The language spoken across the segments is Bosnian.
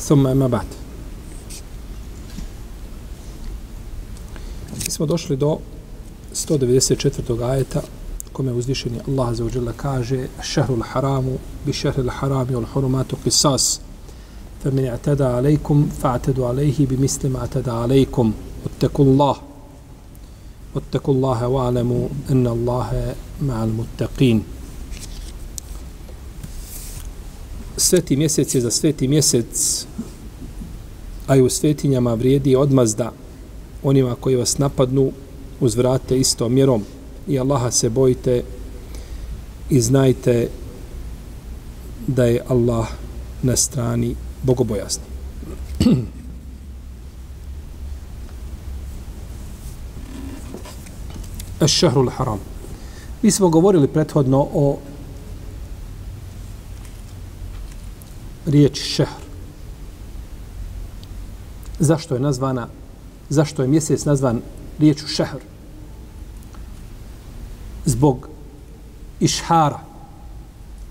ثم bat. Mi Smo došli do 194. ajeta kome uzvišeni Allah za uđela kaže šehrul haramu bi šehril harami ul hurumatu kisas fa min i'tada alejkum fa atadu alejhi bi mislim atada alejkum uttaku Allah uttaku Allahe wa alamu inna Allah ma'al muttaqin sveti mjesec je za sveti mjesec a i u svetinjama vrijedi odmazda onima koji vas napadnu, uzvrate isto mjerom i Allaha se bojite i znajte da je Allah na strani bogobojazni. Eš-šahrul haram. Mi smo govorili prethodno o riječi šehr. Zašto je nazvana, zašto je mjesec nazvan riječu šehr? Zbog išhara,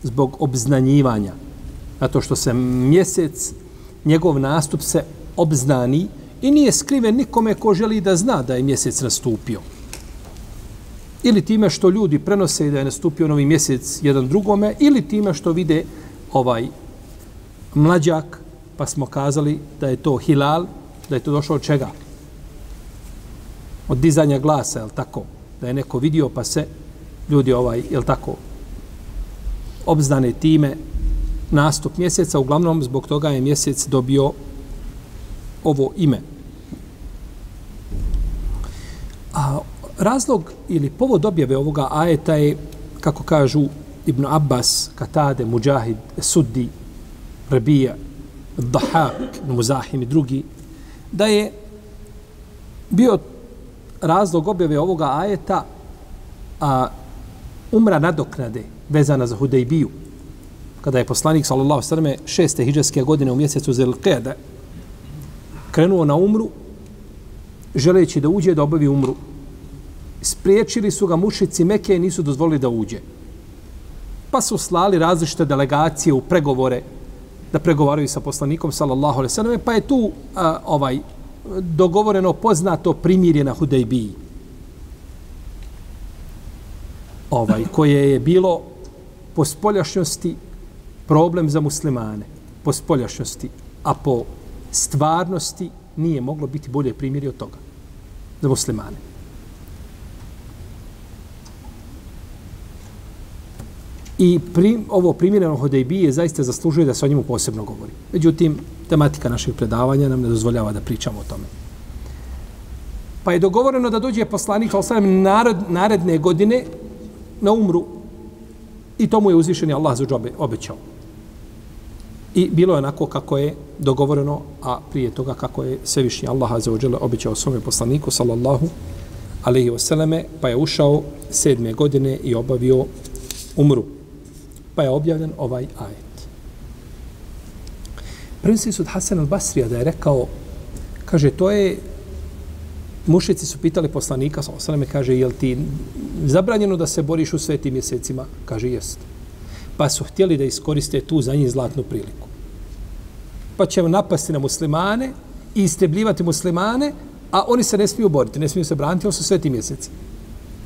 zbog obznanjivanja, zato što se mjesec, njegov nastup se obznani i nije skriven nikome ko želi da zna da je mjesec nastupio. Ili time što ljudi prenose da je nastupio novi mjesec jedan drugome, ili time što vide ovaj mlađak, pa smo kazali da je to hilal, da je to došlo od čega? Od dizanja glasa, je tako? Da je neko vidio pa se ljudi ovaj, je tako? obzdane time nastup mjeseca, uglavnom zbog toga je mjesec dobio ovo ime. A razlog ili povod objave ovoga ajeta je, kako kažu Ibn Abbas, Katade, Mujahid, Suddi, Rebija Dahak, Muzahim i drugi, da je bio razlog objave ovoga ajeta a, umra nadoknade vezana za Hudejbiju, kada je poslanik sallallahu sallam šeste hijđarske godine u mjesecu Zelqede krenuo na umru želeći da uđe da obavi umru. Spriječili su ga mušici Meke i nisu dozvolili da uđe. Pa su slali različite delegacije u pregovore da pregovaraju sa poslanikom sallallahu alejhi ve selleme pa je tu a, ovaj dogovoreno poznato primirje na Hudejbiji. Ovaj koje je bilo po spoljašnjosti problem za muslimane. Po spoljašnjosti, a po stvarnosti nije moglo biti bolje primjeri od toga za muslimane. I prim, ovo primjereno Hodejbije zaista zaslužuje da se o njemu posebno govori. Međutim, tematika naših predavanja nam ne dozvoljava da pričamo o tome. Pa je dogovoreno da dođe poslanik Al-Salam naredne godine na umru i to mu je uzvišen Allah za džobe obećao. I bilo je onako kako je dogovoreno, a prije toga kako je svevišnji Allah za obećao običao svome poslaniku, sallallahu alaihi wasallame, pa je ušao sedme godine i obavio umru. Pa je objavljen ovaj ajet. Prvenstvi sud Hasan al-Basrija da je rekao, kaže, to je, mušici su pitali poslanika, sa osaleme, kaže, jel ti zabranjeno da se boriš u svetim mjesecima? Kaže, jest. Pa su htjeli da iskoriste tu za njih zlatnu priliku pa će napasti na muslimane i istrebljivati muslimane, a oni se ne smiju boriti, ne smiju se braniti, oni su sveti mjeseci.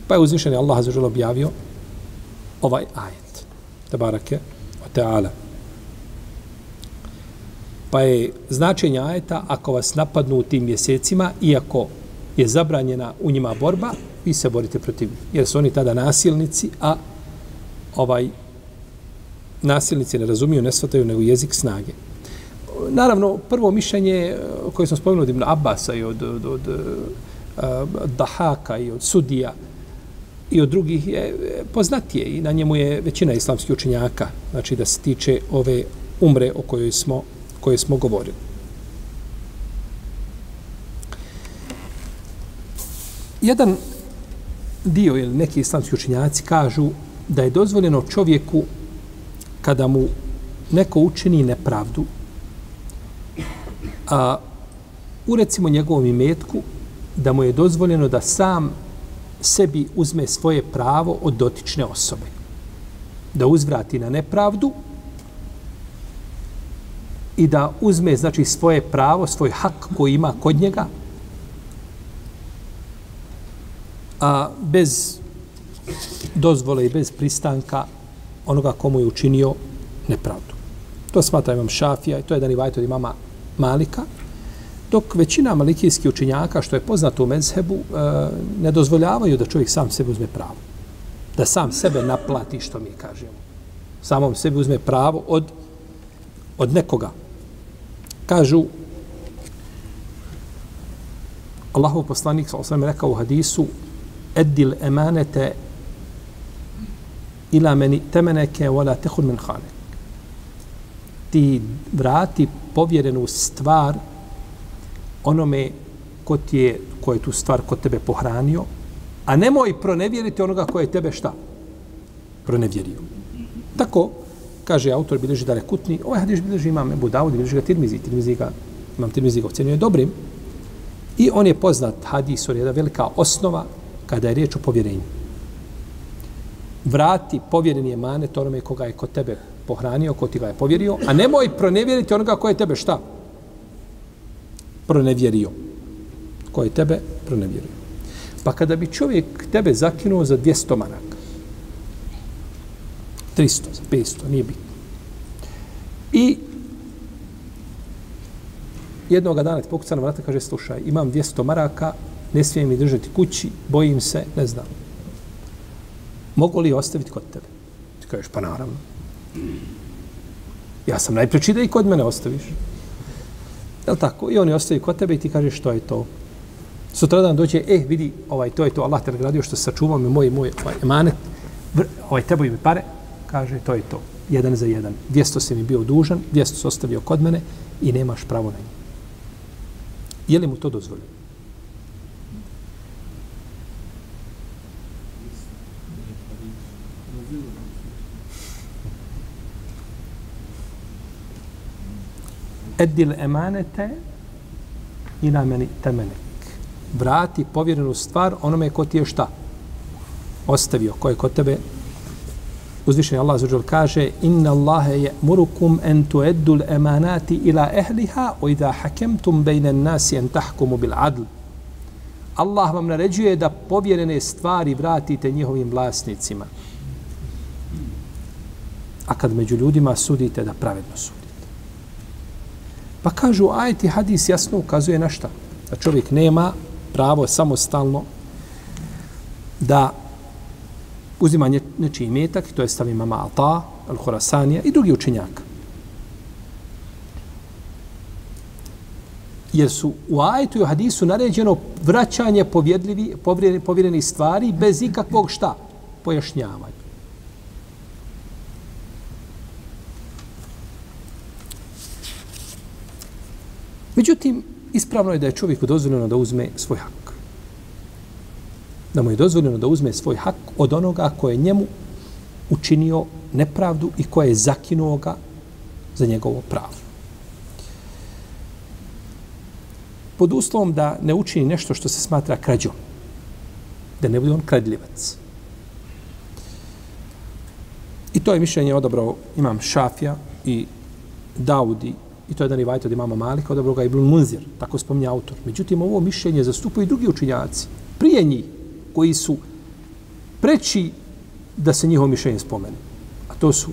Pa je uzvišen Allah za objavio ovaj ajet. Tabarake o teala. Pa je značenje ajeta, ako vas napadnu u tim mjesecima, iako je zabranjena u njima borba, vi se borite protiv njih. Jer su oni tada nasilnici, a ovaj nasilnici ne razumiju, ne shvataju nego jezik snage naravno, prvo mišljenje eh, koje smo spomenuli od Ibn Abbasa i od, od, od, od Dahaka i od Sudija i od drugih je e, poznatije i na njemu je većina islamskih učenjaka, znači da se tiče ove umre o kojoj smo koje smo govorili. Jedan dio ili neki islamski učinjaci kažu da je dozvoljeno čovjeku kada mu neko učini nepravdu, a u recimo njegovom imetku, da mu je dozvoljeno da sam sebi uzme svoje pravo od dotične osobe. Da uzvrati na nepravdu i da uzme znači svoje pravo, svoj hak koji ima kod njega, a bez dozvole i bez pristanka onoga komu je učinio nepravdu. To smatra imam Šafija i to je dan i vajt od imama Malika, dok većina malikijskih učinjaka, što je poznato u mezhebu, e, ne dozvoljavaju da čovjek sam sebe uzme pravo. Da sam sebe naplati, što mi kažemo. Samom sebi uzme pravo od, od nekoga. Kažu, Allahov poslanik, sa osam rekao u hadisu, edil emanete ila meni temeneke wala tehun min hanek. Ti vrati povjerenu stvar onome ko ti je, ko je tu stvar kod tebe pohranio, a nemoj pronevjeriti onoga koje je tebe šta? Pronevjerio. Tako, kaže autor, bilježi da rekutni, ovaj hadis bilježi imam Ebu Dawud, bilježi ga Tirmizi, Tirmizi ga, imam Tirmizi ga ocenio je dobrim, i on je poznat hadis, on je jedna velika osnova kada je riječ o povjerenju. Vrati povjereni emanet onome koga je kod tebe pohranio, ko ti ga je povjerio, a nemoj pronevjeriti onoga koje je tebe šta? Pronevjerio. Ko je tebe pronevjerio. Pa kada bi čovjek tebe zakinuo za 200 maraka, 300, 500, nije bitno. I jednog dana ti pokuca na vrata, kaže, slušaj, imam 200 maraka, ne smijem mi držati kući, bojim se, ne znam. Mogu li ostaviti kod tebe? Ti kažeš, pa naravno. Ja sam najpreči da i kod mene ostaviš. Jel tako? I oni ostaju kod tebe i ti kažeš što je to. Sutra dan dođe, e, vidi, ovaj, to je to, Allah te nagradio što sačuvao me moj, moj ovaj, emanet, ovaj, tebo mi pare, kaže, to je to. Jedan za jedan. 200 si mi bio dužan, 200 si ostavio kod mene i nemaš pravo na njih. Je li mu to dozvoljeno? Edil emanete ila meni temenek. Vrati povjerenu stvar onome ko ti je šta? Ostavio, ko je kod tebe Uzvišen Allah zađer kaže Inna Allahe je murukum en tueddu emanati ila ehliha o idha hakemtum bejnen nasi en tahkumu bil adl. Allah vam naređuje da povjerene stvari vratite njihovim vlasnicima. A kad među ljudima sudite da pravedno sudite. Pa kažu, ajeti hadis jasno ukazuje na šta? Da čovjek nema pravo samostalno da uzima nečiji imetak, to je stavi mama Ata, Al-Horasanija i drugi učinjaka. Jer su u ajetu i u hadisu naređeno vraćanje povjedljivi, povjerenih stvari bez ikakvog šta? Pojašnjavanja. Međutim, ispravno je da je čovjeku dozvoljeno da uzme svoj hak. Da mu je dozvoljeno da uzme svoj hak od onoga ko je njemu učinio nepravdu i ko je zakinuo ga za njegovo pravo. Pod uslovom da ne učini nešto što se smatra krađom. Da ne bude on kradljivac. I to je mišljenje odabrao imam Šafija i Daudi I to je jedan rivajt od imama Malika, odabro ga Ibn Munzir, tako spominje autor. Međutim, ovo mišljenje zastupaju i drugi učinjaci, prije njih, koji su preći da se njihovo mišljenje spomene. A to su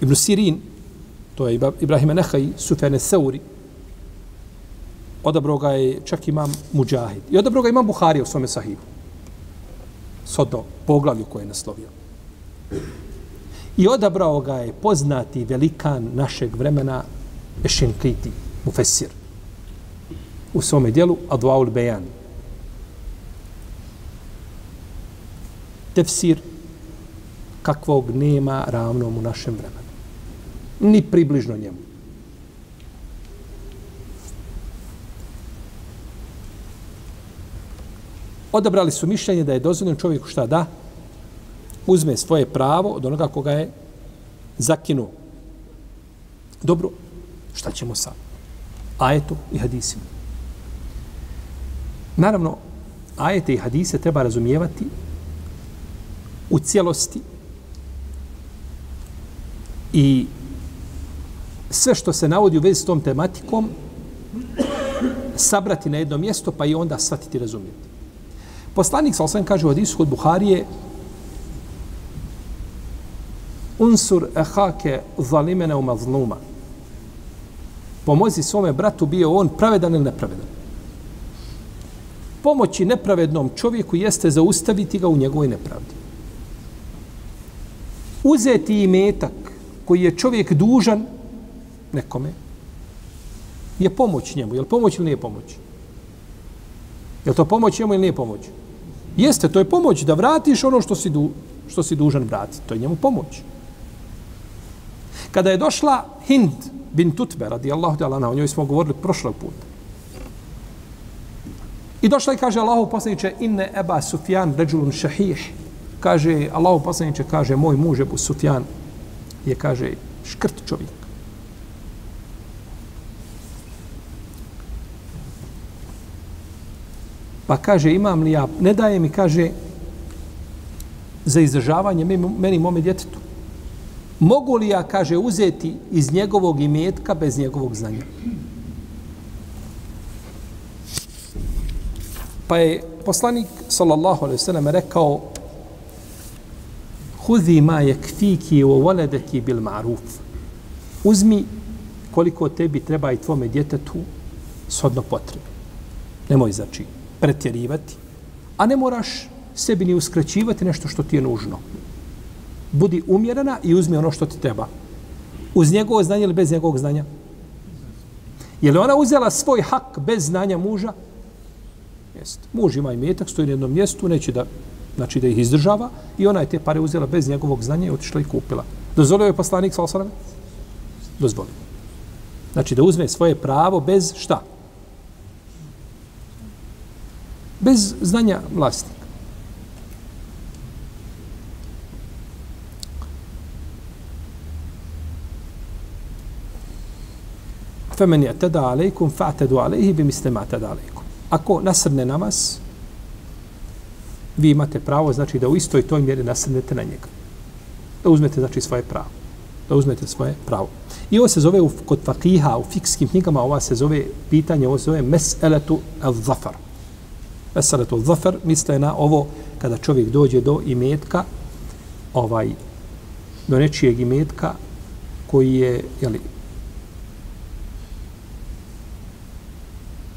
Ibn Sirin, to je Ibrahim Nehaj, Sufjane Seuri, odabro ga je čak imam Mujahid. I odabro ga imam Buhari u svome sahibu. Soto, poglavlju koje je naslovio. I odabrao ga je poznati velikan našeg vremena Ešinkiti, mufesir. u svome dijelu Adwaul Bejan. Tefsir kakvog nema ravnom u našem vremenu. Ni približno njemu. Odabrali su mišljenje da je dozvoljeno čovjeku šta da uzme svoje pravo od onoga koga je zakinuo. Dobro, šta ćemo sa ajetu i hadisima? Naravno, ajete i hadise treba razumijevati u cijelosti i sve što se navodi u vezi s tom tematikom sabrati na jedno mjesto pa i onda shvatiti i razumijeti. Poslanik sa osam kaže u hadisu kod Buharije unsur ehake zalimene u mazluma. Pomozi svome bratu bio on pravedan ili nepravedan. Pomoći nepravednom čovjeku jeste zaustaviti ga u njegovoj nepravdi. Uzeti metak koji je čovjek dužan nekome je pomoć njemu. Je li pomoć ili nije pomoć? Je li to pomoć njemu ili nije pomoć? Jeste, to je pomoć da vratiš ono što si, du, što si dužan vratiti. To je njemu pomoć. Kada je došla Hind bin Tutbe, radi Allahu te o njoj smo govorili prošlog puta. I došla i kaže Allahu poslaniče, inne eba Sufjan ređulun šahih. Kaže, Allahu poslaniče, kaže, moj muž Ebu Sufjan je, kaže, škrt čovjek. Pa kaže, imam li ja, ne daje mi, kaže, za izdržavanje meni, mome djetetu. Mogu li ja, kaže, uzeti iz njegovog imetka bez njegovog znanja? Pa je poslanik, sallallahu alaihi sallam, rekao, Hudi ma je kfiki o voledeki bil maruf. Uzmi koliko tebi treba i tvome djetetu shodno potrebi. Nemoj znači pretjerivati, a ne moraš sebi ni uskraćivati nešto što ti je nužno. Budi umjerena i uzmi ono što ti treba. Uz njegovo znanje ili bez njegovog znanja? Je li ona uzela svoj hak bez znanja muža? Jeste. Muž ima imetak, stoji na jednom mjestu, neće da, znači da ih izdržava i ona je te pare uzela bez njegovog znanja i otišla i kupila. Dozvolio je poslanik sa osrame? Dozvolio. Znači da uzme svoje pravo bez šta? bez znanja vlasti. Femen je tada alejkum, fa'tedu alejhi bi mislima tada alejkum. Ako nasrne na vas, vi imate pravo, znači da u istoj toj mjeri nasrnete na njega. Da uzmete, znači, svoje pravo. Da uzmete svoje pravo. I ovo se zove u, kod fakiha, u fikskim knjigama, ova se zove pitanje, ovo se zove mes'eletu al-zafar. Meseletu al-zafar misle na ovo kada čovjek dođe do imetka, ovaj, do nečijeg imetka koji je, jeli,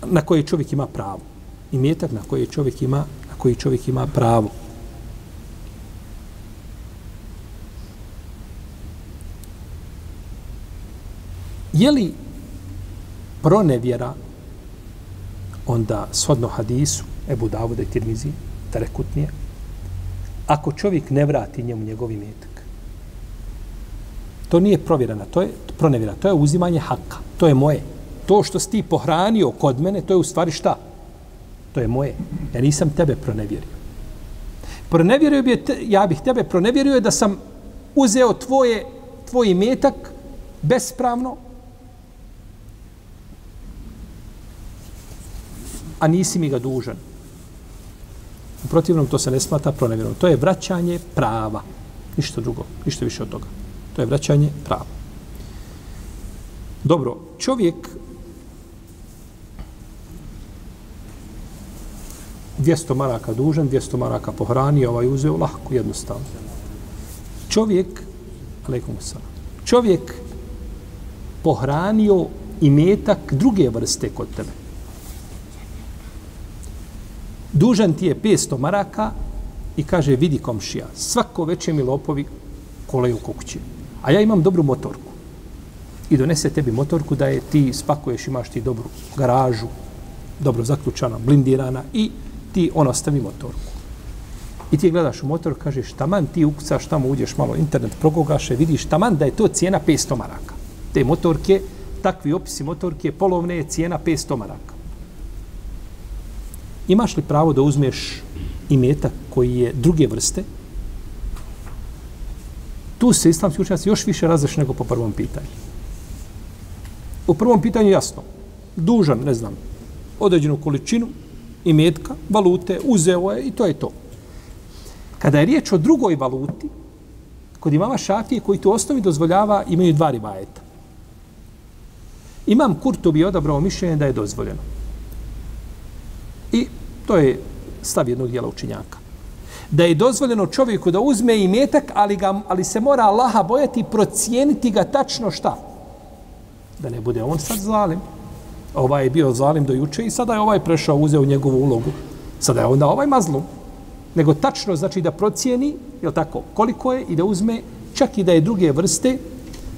na koji čovjek ima pravo. I metak na koji čovjek ima, na koji čovjek ima pravo. Je li pronevjera onda shodno hadisu Ebu Davuda i Tirmizi, Tarekutnije, ako čovjek ne vrati njemu njegov imetak, to nije provjerena, to je pronevjera, to je uzimanje haka, to je moje. To što si ti pohranio kod mene, to je u stvari šta? To je moje. Ja nisam tebe pronevjerio. Pronevjerio bi, te, ja bih tebe pronevjerio da sam uzeo tvoje, tvoj imetak bespravno, a nisi mi ga dužan. U protivnom to se ne smata pronevjerom. To je vraćanje prava. Ništa drugo, ništa više od toga. To je vraćanje prava. Dobro, čovjek 200 maraka dužan, 200 maraka pohranio, ovaj uzeo lahko, jednostavno. Čovjek, alaikum salam, čovjek pohranio imetak druge vrste kod tebe dužan ti je 500 maraka i kaže, vidi komšija, svako veće mi lopovi koleju kukuće. A ja imam dobru motorku. I donese tebi motorku da je ti spakuješ, imaš ti dobru garažu, dobro zaključana, blindirana i ti on ostavi motorku. I ti gledaš u motor, kažeš, taman ti ukucaš tamo, uđeš malo internet, progogaše, vidiš taman da je to cijena 500 maraka. Te motorke, takvi opisi motorke, polovne je cijena 500 maraka. imaš li pravo da uzmeš imetak koji je druge vrste, tu se islamski učenjaci još više razreš nego po prvom pitanju. U prvom pitanju jasno, dužan, ne znam, određenu količinu imetka, valute, uzeo je i to je to. Kada je riječ o drugoj valuti, kod imama šafije koji tu osnovi dozvoljava, imaju dva rivajeta. Imam Kurtobi odabrao mišljenje da je dozvoljeno. I to je stav jednog dijela učinjaka. Da je dozvoljeno čovjeku da uzme i metak, ali, ga, ali se mora Allaha bojati i procijeniti ga tačno šta. Da ne bude on sad zalim. Ovaj je bio zalim do juče i sada je ovaj prešao, uzeo njegovu ulogu. Sada je onda ovaj mazlum. Nego tačno znači da procijeni, je tako, koliko je i da uzme, čak i da je druge vrste,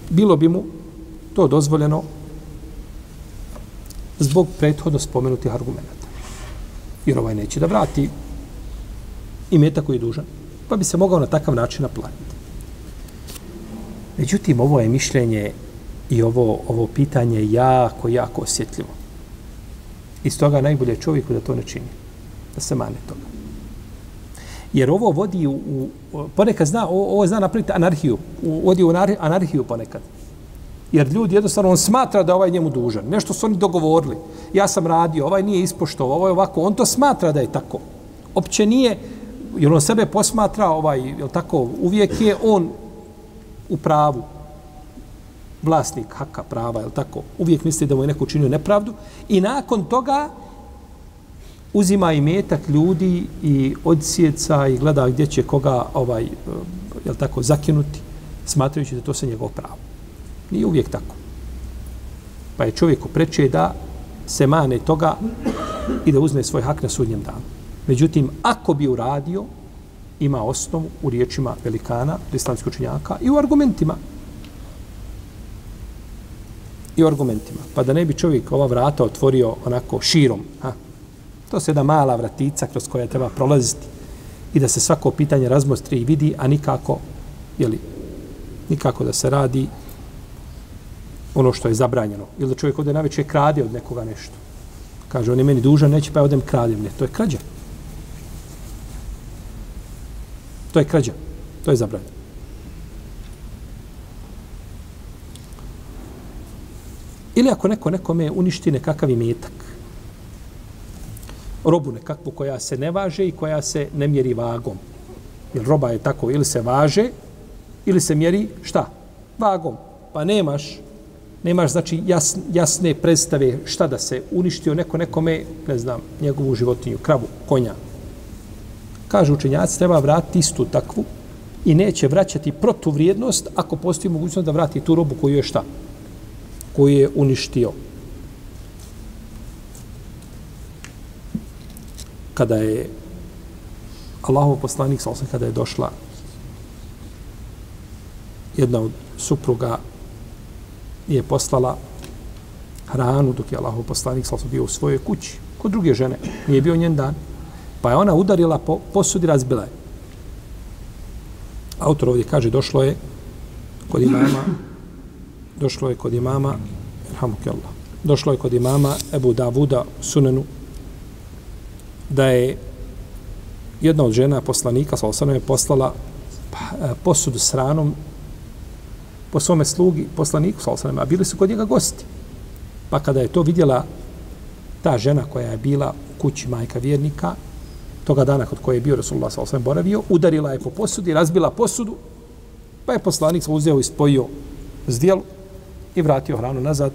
bilo bi mu to dozvoljeno zbog prethodno spomenutih argumenta jer ovaj neće da vrati i meta koji je dužan, pa bi se mogao na takav način naplatiti. Međutim, ovo je mišljenje i ovo, ovo pitanje jako, jako osjetljivo. I stoga najbolje čovjeku da to ne čini. Da se mane toga. Jer ovo vodi u, u ponekad zna, ovo, ovo zna napraviti anarhiju. U, vodi u anarhiju ponekad. Jer ljudi jednostavno, on smatra da ovaj njemu dužan. Nešto su oni dogovorili. Ja sam radio, ovaj nije ispoštovao, ovaj ovako. On to smatra da je tako. Opće nije, jer on sebe posmatra, ovaj, jel tako, uvijek je on u pravu. Vlasnik haka prava, je tako? Uvijek misli da mu je neko učinio nepravdu. I nakon toga uzima i metak ljudi i odsjeca i gleda gdje će koga ovaj, je tako, zakinuti, smatrajući da to se njegov pravo. Nije uvijek tako. Pa je čovjeku preče da se mane toga i da uzme svoj hak na sudnjem danu. Međutim, ako bi uradio, ima osnovu u riječima velikana, islamskog učenjaka i u argumentima. I argumentima. Pa da ne bi čovjek ova vrata otvorio onako širom. Ha? To se jedna mala vratica kroz koja treba prolaziti i da se svako pitanje razmostri i vidi, a nikako, jeli, nikako da se radi ono što je zabranjeno. Ili da čovjek ode na večer krade od nekoga nešto. Kaže, on je meni dužan, neće pa ja odem kradem. Ne, to je krađa. To je krađa. To je zabranjeno. Ili ako neko nekome uništi nekakav imetak, robu nekakvu koja se ne važe i koja se ne mjeri vagom. Jer roba je tako, ili se važe, ili se mjeri šta? Vagom. Pa nemaš nemaš znači jas, jasne predstave šta da se uništio neko nekome, ne znam, njegovu životinju, kravu, konja. Kaže učenjac, treba vratiti istu takvu i neće vraćati protuvrijednost ako postoji mogućnost da vrati tu robu koju je šta? Koju je uništio. Kada je Allahov poslanik, kada je došla jedna od supruga je poslala hranu dok je Allahov poslanik sallallahu bio u svojoj kući kod druge žene. Nije bio njen dan. Pa je ona udarila po posudi razbila je. Autor ovdje kaže došlo je kod imama došlo je kod imama Allah, došlo je kod imama Ebu Davuda Sunenu da je jedna od žena poslanika sallallahu je poslala pa, e, posudu s hranom po svome slugi, poslaniku, sallam, a bili su kod njega gosti. Pa kada je to vidjela ta žena koja je bila u kući majka vjernika, toga dana kod koje je bio Rasulullah sallam boravio, udarila je po posudi, razbila posudu, pa je poslanik uzeo i spojio zdjelu i vratio hranu nazad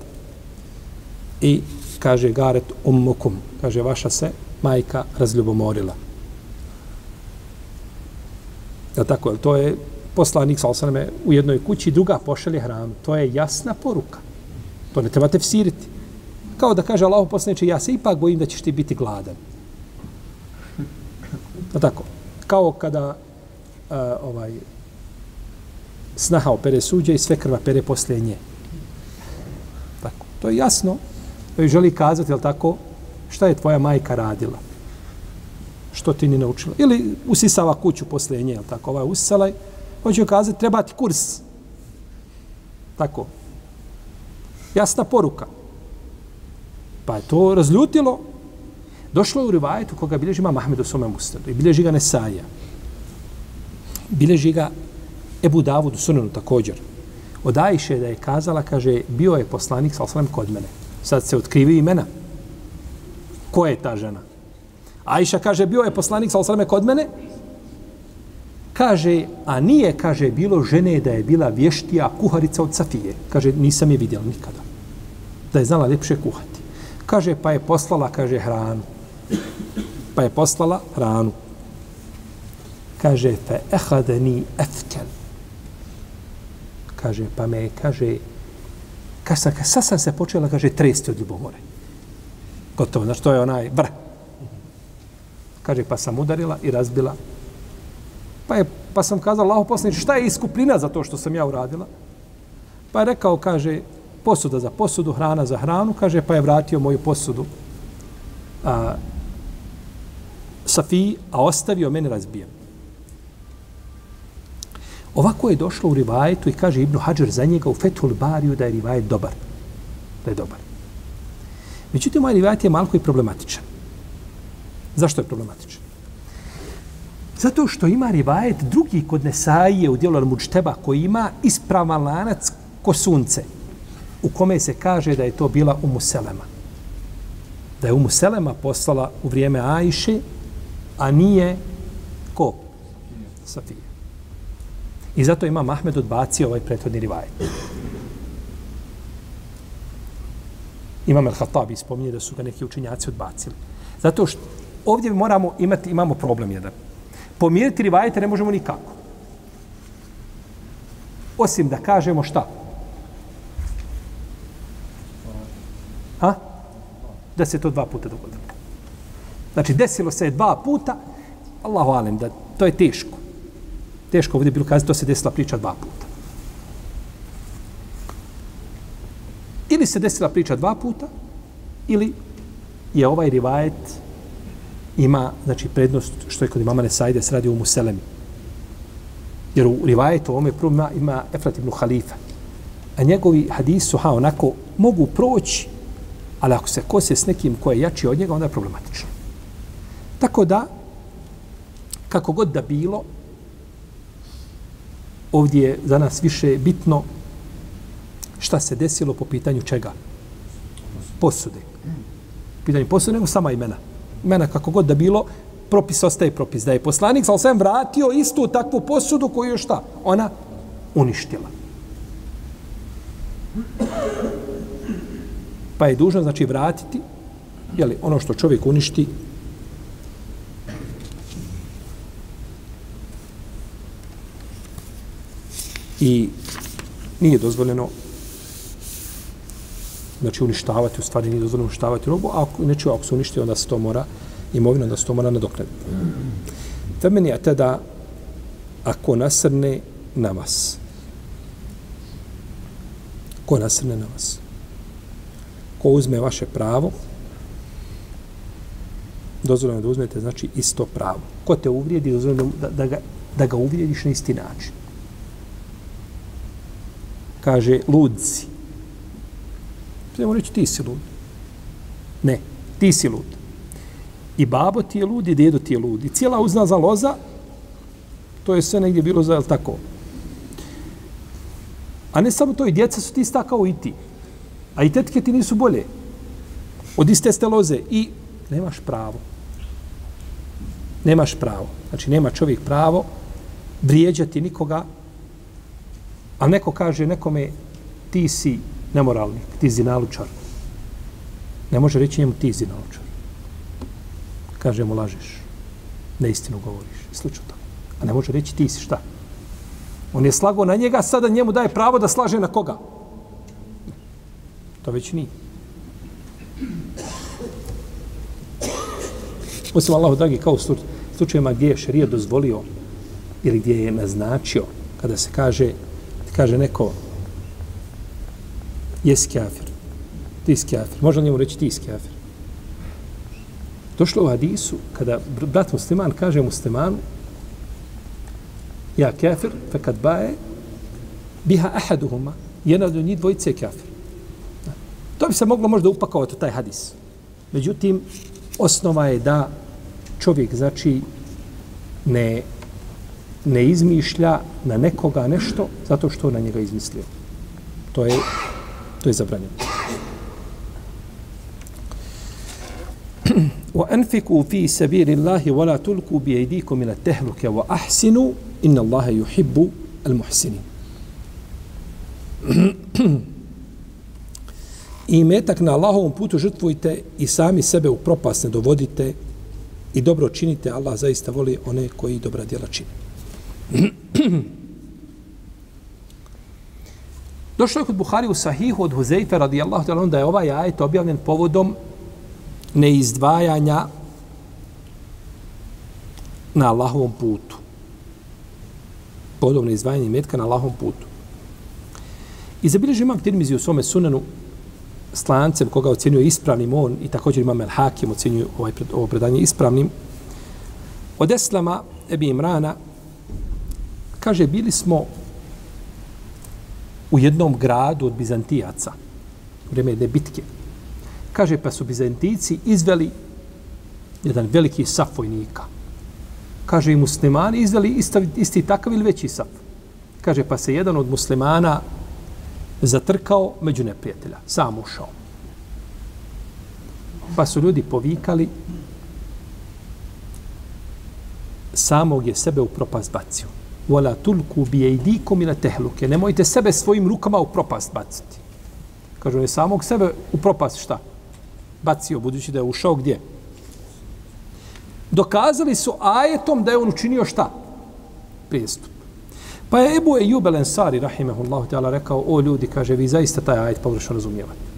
i kaže Garet ummukum, kaže vaša se majka razljubomorila. Ja tako, to je poslanik sa osaname u jednoj kući, druga pošalje hranu. To je jasna poruka. To ne trebate vsiriti. Kao da kaže Allah poslaniče, ja se ipak bojim da ćeš ti biti gladan. Da tako. Kao kada uh, ovaj snaha opere suđe i sve krva pere poslije nje. To je jasno. To je želi kazati, jel tako, šta je tvoja majka radila? Što ti ni naučila? Ili usisava kuću posle nje, jel tako? Ova usisala je, hoće kazati, treba ti kurs. Tako. Jasna poruka. Pa je to razljutilo. Došlo je u rivajetu koga bilježi ima Mahmed u svome mustadu i bilježi ga Nesaja. Bilježi ga Ebu Davud u sunanu također. Od Ajše da je kazala, kaže, bio je poslanik sa osram kod mene. Sad se otkrivi imena. Ko je ta žena? Ajša kaže, bio je poslanik sa osram kod mene. Kaže, a nije, kaže, bilo žene da je bila vještija kuharica od Safije. Kaže, nisam je vidjela nikada. Da je znala ljepše kuhati. Kaže, pa je poslala, kaže, hranu. Pa je poslala hranu. Kaže, fe ehadeni efkel kaže, pa me, kaže, kaže, sam, sad sam se počela, kaže, tresti od ljubomore. Gotovo, znači, to je onaj br. Kaže, pa sam udarila i razbila. Pa, je, pa sam kazala, Allaho poslanič, šta je iskuplina za to što sam ja uradila? Pa je rekao, kaže, posuda za posudu, hrana za hranu, kaže, pa je vratio moju posudu a, Safiji, a ostavio mene razbijem. Ovako je došlo u rivajetu i kaže Ibnu Hadžer za njega u Fethul Bariju da je rivajet dobar. Da je dobar. Međutim, ovaj rivajet je malko i problematičan. Zašto je problematičan? Zato što ima rivajet drugi kod Nesaije u dijelu Al-Mučteba koji ima ispravan lanac ko sunce u kome se kaže da je to bila Umu Selema. Da je Umu Selema poslala u vrijeme Ajše, a nije ko? Safija. I zato ima Mahmed odbacio ovaj prethodni rivajet. Imam El-Hatabi spominje da su ga neki učinjaci odbacili. Zato što ovdje moramo imati, imamo problem jedan. Pomiriti rivajete ne možemo nikako. Osim da kažemo šta? Ha? Da se to dva puta dogodilo. Znači, desilo se dva puta, Allahu alem, da to je teško. Teško ovdje bilo kazati, to se desila priča dva puta. Ili se desila priča dva puta, ili je ovaj rivajet ima znači prednost što je kod imama Nesajde se radi u Muselemi. Jer u rivajetu ovome prvom ima, ima Efrat ibn Halifa. A njegovi hadisi su ha, onako mogu proći, ali ako se kose s nekim ko je jači od njega, onda je problematično. Tako da, kako god da bilo, ovdje je za nas više bitno šta se desilo po pitanju čega? Posude. Pitanje posude nego sama imena. Imena kako god da bilo, propis ostaje propis. Da je poslanik sa osvijem vratio istu takvu posudu koju je šta? Ona uništila. Pa je dužno znači vratiti jeli, ono što čovjek uništi i nije dozvoljeno znači uništavati, u stvari nije dozvoljeno uništavati robu, a ako, neću, ako se uništi, onda se to mora imovina, onda se to mora nadoknaditi. Femen je tada ako nasrne na vas. Ko nasrne na vas? Ko uzme vaše pravo, dozvoljeno da uzmete, znači, isto pravo. Ko te uvrijedi, dozvoljeno da, da, ga, da ga uvrijediš na isti način kaže ludci. Trebamo reći ti si lud. Ne, ti si lud. I babo ti je lud i dedo ti je lud. I cijela uzna za loza, to je sve negdje bilo za tako. A ne samo to, i djeca su ti ista kao i ti. A i tetke ti nisu bolje. Od iste ste loze. I nemaš pravo. Nemaš pravo. Znači, nema čovjek pravo vrijeđati nikoga A neko kaže nekome ti si nemoralnik, ti si nalučar. Ne može reći njemu ti si nalučar. Kaže mu lažeš. Neistinu govoriš. Slično tako. A ne može reći ti si šta. On je slago na njega, sada njemu daje pravo da slaže na koga. To već nije. Osim Allahu dragi, kao u slučajima gdje je šarija dozvolio ili gdje je naznačio, kada se kaže kaže neko jesi kafir, ti si kafir. Može njemu reći ti si kafir. Došlo u hadisu, kada brat musliman kaže muslimanu ja kafir, fe kad baje biha ahaduhuma, jedna od njih dvojice je kafir. To bi se moglo možda upakovati u taj hadis. Međutim, osnova je da čovjek, znači, ne, ne izmišlja na nekoga nešto zato što na njega izmislio. To je, to je zabranjeno. وَأَنْفِكُوا فِي سَبِيلِ اللَّهِ وَلَا تُلْكُوا بِيَيْدِيكُمْ مِنَ التَّهْلُكَ وَأَحْسِنُوا إِنَّ اللَّهَ يُحِبُّ الْمُحْسِنِينَ I metak na Allahovom putu žrtvujte i sami sebe u propast ne dovodite i dobro činite, Allah zaista voli one koji dobra djela čine. Došlo je kod Buhari u Sahihu od Huzeyfe radijallahu ta'ala da je ovaj ajet objavljen povodom neizdvajanja na Allahovom putu. Povodom neizdvajanja metka na Allahovom putu. I zabilježi imam Tirmizi u svome sunanu s lancem koga ocjenjuje ispravnim on i također imam El Hakim ocjenjuje ovaj, ovo predanje ispravnim. Od Eslama Ebi Imrana kaže bili smo u jednom gradu od Bizantijaca u vrijeme jedne bitke. Kaže pa su Bizantici izveli jedan veliki saf vojnika. Kaže i muslimani izveli isti, isti takav ili veći saf. Kaže pa se jedan od muslimana zatrkao među neprijatelja. Sam ušao. Pa su ljudi povikali samog je sebe u propast bacio. Vola tulku bije idikom ila tehluke. Nemojte sebe svojim rukama u propast baciti. Kažu, on je samog sebe u propast šta? Bacio, budući da je ušao gdje? Dokazali su ajetom da je on učinio šta? Prijestup. Pa je Ebu Ejub El Ensari, rahimehullahu ta'ala, rekao, o ljudi, kaže, vi zaista taj ajet pogrešno razumijevate.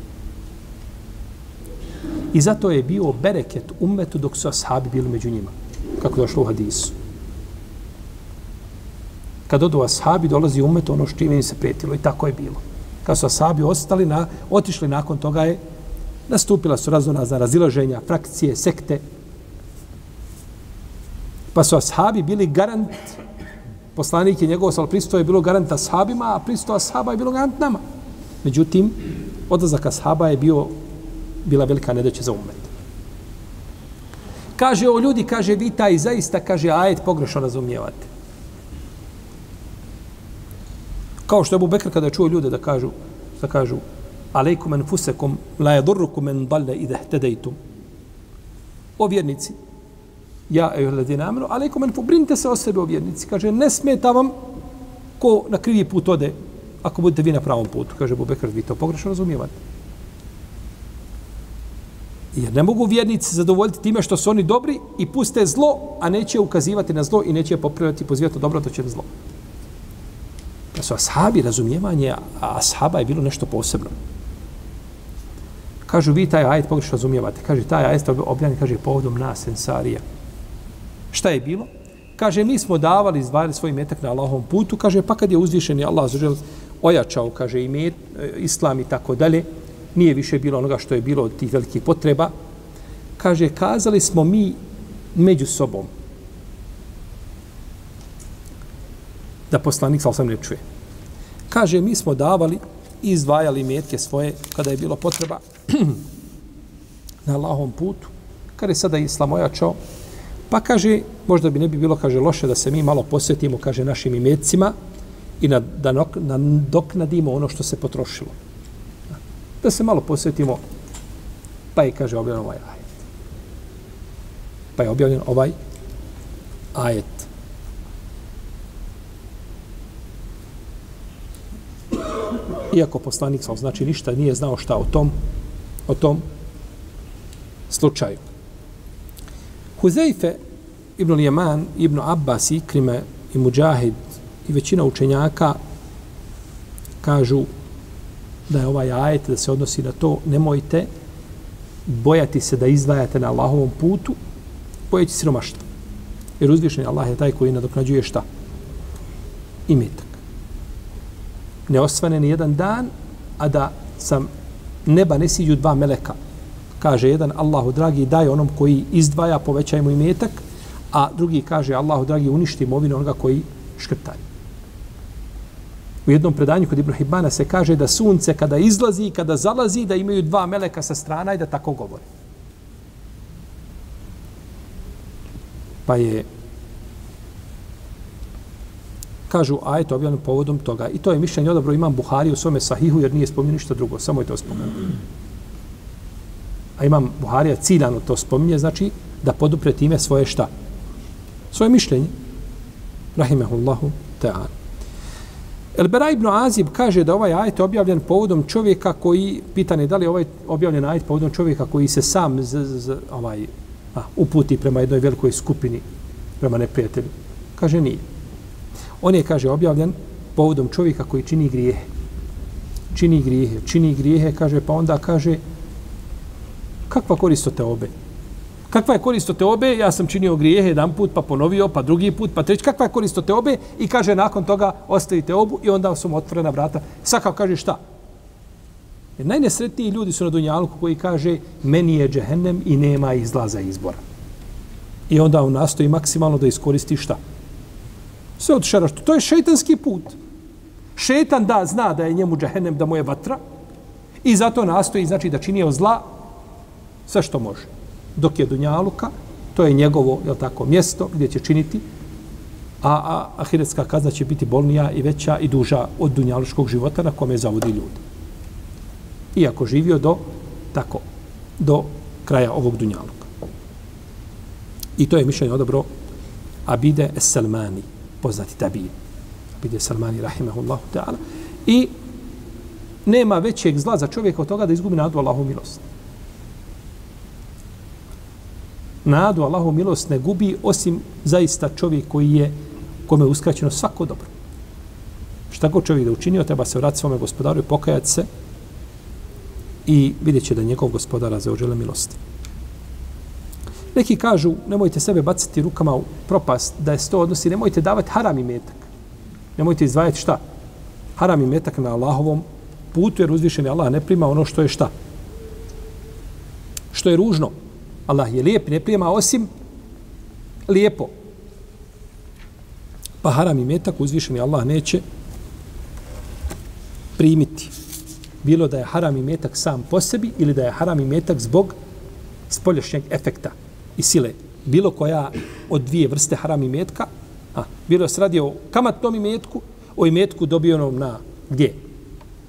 I zato je bio bereket umetu dok su ashabi bili među njima. Kako došlo u hadisu. Kad odu ashabi, dolazi umet ono što im se prijetilo. I tako je bilo. Kad su ashabi ostali, na, otišli nakon toga je nastupila su razonazna razilaženja, frakcije, sekte. Pa su ashabi bili garant poslanik je njegov, ali pristo je bilo garant ashabima, a pristo ashaba je bilo garant nama. Međutim, odlazak ashaba je bio, bila velika nedeća za umet. Kaže o ljudi, kaže vi taj zaista, kaže ajet pogrešno razumijevate. Kao što je Abu Bekr kada čuo ljude da kažu, da kažu, alejkum enfusekum, la yadurrukum en dalle ide htedejtum. O vjernici, ja eju ladina amenu, alejkum enfu, brinite se o sebe o vjernici. Kaže, ne smeta vam ko na krivi put ode, ako budete vi na pravom putu. Kaže Bubekar, vi to pogrešno razumijevate. Jer ne mogu vjernici zadovoljiti time što su oni dobri i puste zlo, a neće ukazivati na zlo i neće popravljati pozivati dobro, to će zlo. Pa su ashabi razumijevanje, a ashaba je bilo nešto posebno. Kažu, vi taj ajet pogrešno razumijevate. Kaže, taj ajet objavljen, kaže, povodom nas, ensarija. Šta je bilo? Kaže, mi smo davali, izdvajali svoj metak na Allahovom putu. Kaže, pa kad je uzvišen i Allah zažel ojačao, kaže, i met, e, islam i tako dalje, nije više bilo onoga što je bilo od tih velikih potreba. Kaže, kazali smo mi među sobom da poslanik sa ne čuje. Kaže, mi smo davali i izdvajali metke svoje kada je bilo potreba na Allahovom putu. Kada je sada islam ojačao, Pa kaže, možda bi ne bi bilo, kaže, loše da se mi malo posvetimo, kaže, našim imecima i na, da nok, na, dok nadimo ono što se potrošilo. Da se malo posvetimo, pa je, kaže, objavljen ovaj ajet. Pa je objavljen ovaj ajet. Iako poslanik sam znači ništa nije znao šta o tom, o tom slučaju. Huzeife, Ibn Jeman, Ibn Abbas, Ikrime i Mujahid i većina učenjaka kažu da je ovaj ajet da se odnosi na to nemojte bojati se da izdvajate na Allahovom putu bojeći siromaštva. Jer uzvišen Allah je taj koji nadoknađuje šta? Imetak. Ne osvane ni jedan dan, a da sam neba ne siđu dva meleka kaže jedan Allahu dragi daj onom koji izdvaja povećaj mu imetak a drugi kaže Allahu dragi uništi imovinu onoga koji škrtari. u jednom predanju kod Ibn Hibana se kaže da sunce kada izlazi i kada zalazi da imaju dva meleka sa strana i da tako govore Pa je kažu ajet objavljen povodom toga. I to je mišljenje odabro imam Buhari u svome sahihu jer nije spomenuo ništa drugo. Samo je to spomenuo. A imam Buharija ciljano to spominje, znači da podupre time svoje šta? Svoje mišljenje. Rahimehullahu ta'ala. El Bera ibn Azib kaže da ovaj ajet objavljen povodom čovjeka koji, pitanje da li ovaj objavljen ajet povodom čovjeka koji se sam z, z, z, ovaj, a, uputi prema jednoj velikoj skupini, prema neprijatelju. Kaže nije. On je, kaže, objavljen povodom čovjeka koji čini grijehe. Čini grijehe, čini grijehe, kaže, pa onda kaže, kakva korist od te obe? Kakva je korist od te obe? Ja sam činio grijehe jedan put, pa ponovio, pa drugi put, pa treći. Kakva je korist od te obe? I kaže, nakon toga ostavite obu i onda su mu otvorena vrata. Sakav kaže, šta? Jer najnesretniji ljudi su na Dunjalku koji kaže, meni je džehennem i nema izlaza izbora. I onda on nastoji maksimalno da iskoristi šta? Sve od što To je šeitanski put. Šeitan da zna da je njemu džehennem, da mu je vatra i zato nastoji, znači, da čini zla sve što može. Dok je Dunjaluka, to je njegovo, je tako, mjesto gdje će činiti, a, a ahiretska kazna će biti bolnija i veća i duža od dunjaluškog života na kome zavodi ljudi. Iako živio do, tako, do kraja ovog Dunjaluka. I to je mišljenje odobro Abide Salmani poznati tabije. Bide Salmani, rahimahullahu ta'ala. I nema većeg zla za čovjeka od toga da izgubi nadu Allahu milost. Nadu Allahu milost ne gubi osim zaista čovjek koji je kome je uskraćeno svako dobro. Šta god čovjek da učinio, treba se vratiti svome gospodaru i pokajati se i vidjet će da njegov gospodara zaožele milosti. Neki kažu, nemojte sebe baciti rukama u propast, da je to odnosi, nemojte davati haram i metak. Nemojte izdvajati šta? Haram i metak na Allahovom putu, jer uzvišeni Allah ne prima ono što je šta? Što je ružno. Allah je lijep, ne prima osim lijepo. Pa haram i metak uzvišeni Allah neće primiti. Bilo da je haram i metak sam po sebi ili da je haram i metak zbog spolješnjeg efekta i sile. Bilo koja od dvije vrste haram i metka, a, bilo se radi o kamatnom imetku, o imetku dobijenom na gdje?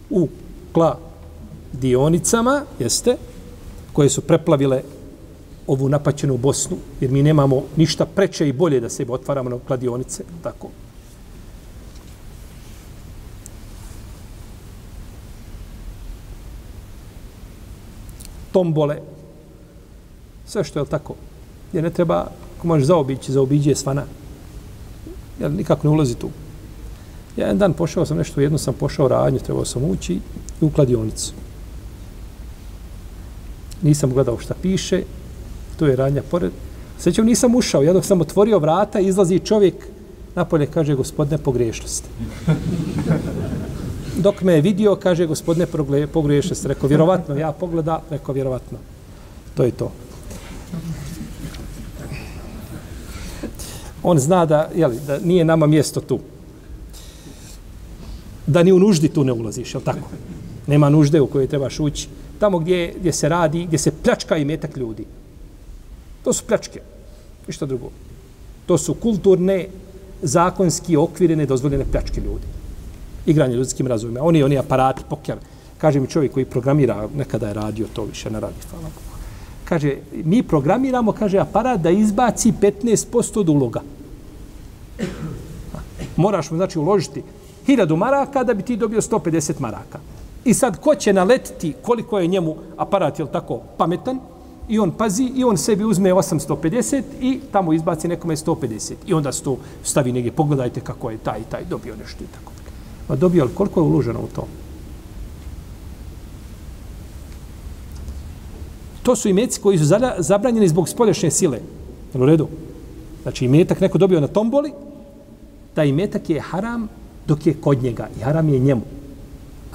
U kla dionicama, jeste, koje su preplavile ovu napaćenu Bosnu, jer mi nemamo ništa preče i bolje da se otvaramo na kladionice, tako. Tombole, sve što je tako, gdje ne treba, ako možeš zaobići, zaobiđi je svana. Jer nikako ne ulazi tu. Ja jedan dan pošao sam nešto, jedno sam pošao radnju, trebao sam ući u kladionicu. Nisam gledao šta piše, tu je radnja pored. Sećam, nisam ušao, ja dok sam otvorio vrata, izlazi čovjek napolje, kaže, gospodine, pogriješili ste. Dok me je vidio, kaže, gospodine, pogriješili ste. Rekao, vjerovatno, ja pogleda, rekao, vjerovatno. To je to. On zna da, jeli, da nije nama mjesto tu. Da ni u nuždi tu ne ulaziš, je tako? Nema nužde u kojoj trebaš ući. Tamo gdje, gdje se radi, gdje se pljačka i metak ljudi. To su pljačke. Ništa drugo. To su kulturne, zakonski okvire nedozvoljene pljačke ljudi. Igranje ljudskim razumima. Oni, oni aparati, poker. Kaže mi čovjek koji programira, nekada je radio to više, ne radi. Hvala kaže, mi programiramo, kaže, aparat da izbaci 15% od uloga. Moraš mu, znači, uložiti 1000 maraka da bi ti dobio 150 maraka. I sad, ko će naletiti koliko je njemu aparat, je tako, pametan, i on pazi, i on sebi uzme 850 i tamo izbaci nekome 150. I onda se to stavi negdje, pogledajte kako je taj i taj dobio nešto i tako. A dobio, ali koliko je uloženo u to? To su imeci koji su zabranjeni zbog spolješnje sile. U redu? Znači, imetak neko dobio na tomboli, taj imetak je haram dok je kod njega i haram je njemu.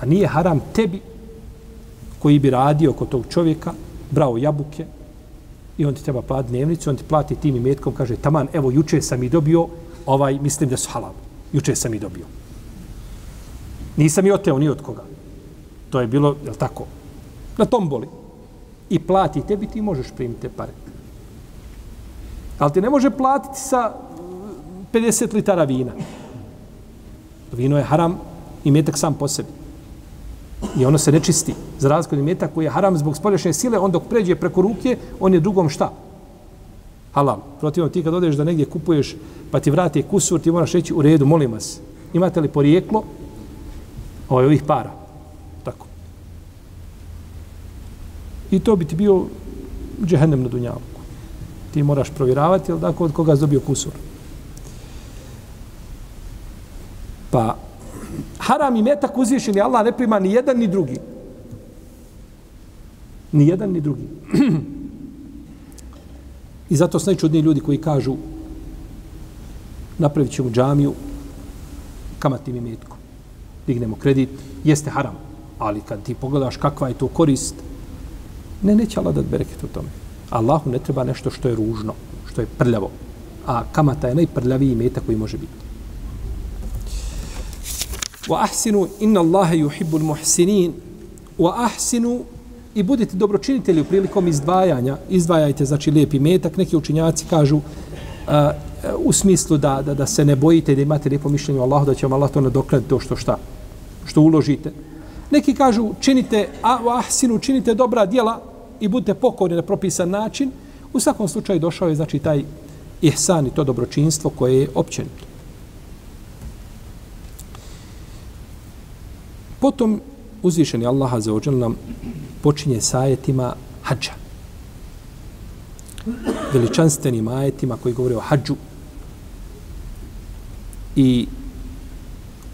A nije haram tebi koji bi radio kod tog čovjeka, brao jabuke i on ti treba platiti dnevnicu, on ti plati tim imetkom, kaže, taman, evo, juče sam i dobio, ovaj, mislim da su halal. Juče sam i dobio. Nisam i oteo ni od koga. To je bilo, je tako, na tomboli i plati tebi, ti možeš primiti te pare. Ali ti ne može platiti sa 50 litara vina. Vino je haram i metak sam po sebi. I ono se ne čisti. Za razliku od metak koji je haram zbog spoljašnje sile, on dok pređe preko ruke, on je drugom šta? Halal. Protivno ti kad odeš da negdje kupuješ pa ti vrati kusur, ti moraš reći u redu, molim vas. Imate li porijeklo ovaj, ovih para? Tako. I to bi ti bio džehennem na dunjavku. Ti moraš provjeravati, jel da, od koga si dobio kusur. Pa, haram i metak uzvišeni je Allah ne prima ni jedan ni drugi. Ni jedan ni drugi. I zato su najčudniji ljudi koji kažu napravit ćemo džamiju kamatnim imetkom. Dignemo kredit, jeste haram. Ali kad ti pogledaš kakva je to korist, ne, neće Allah da bereket u tome. Allahu ne treba nešto što je ružno, što je prljavo. A kamata je najprljaviji meta koji može biti. Wa ahsinu inna Allaha yuhibbul muhsinin wa ahsinu i budite dobročinitelji prilikom izdvajanja. Izdvajajte, znači, lijepi metak. Neki učinjaci kažu uh, u smislu da, da, da se ne bojite da imate lijepo mišljenje o Allahu, da će vam Allah to nadoknaditi to što šta, što uložite. Neki kažu činite, a ahsinu činite dobra djela i budite pokorni na propisan način. U svakom slučaju došao je znači taj ihsan i to dobročinstvo koje je općenito. Potom uzvišeni Allah za ođel nam počinje sa ajetima hađa. Veličanstvenim ajetima koji govore o hađu i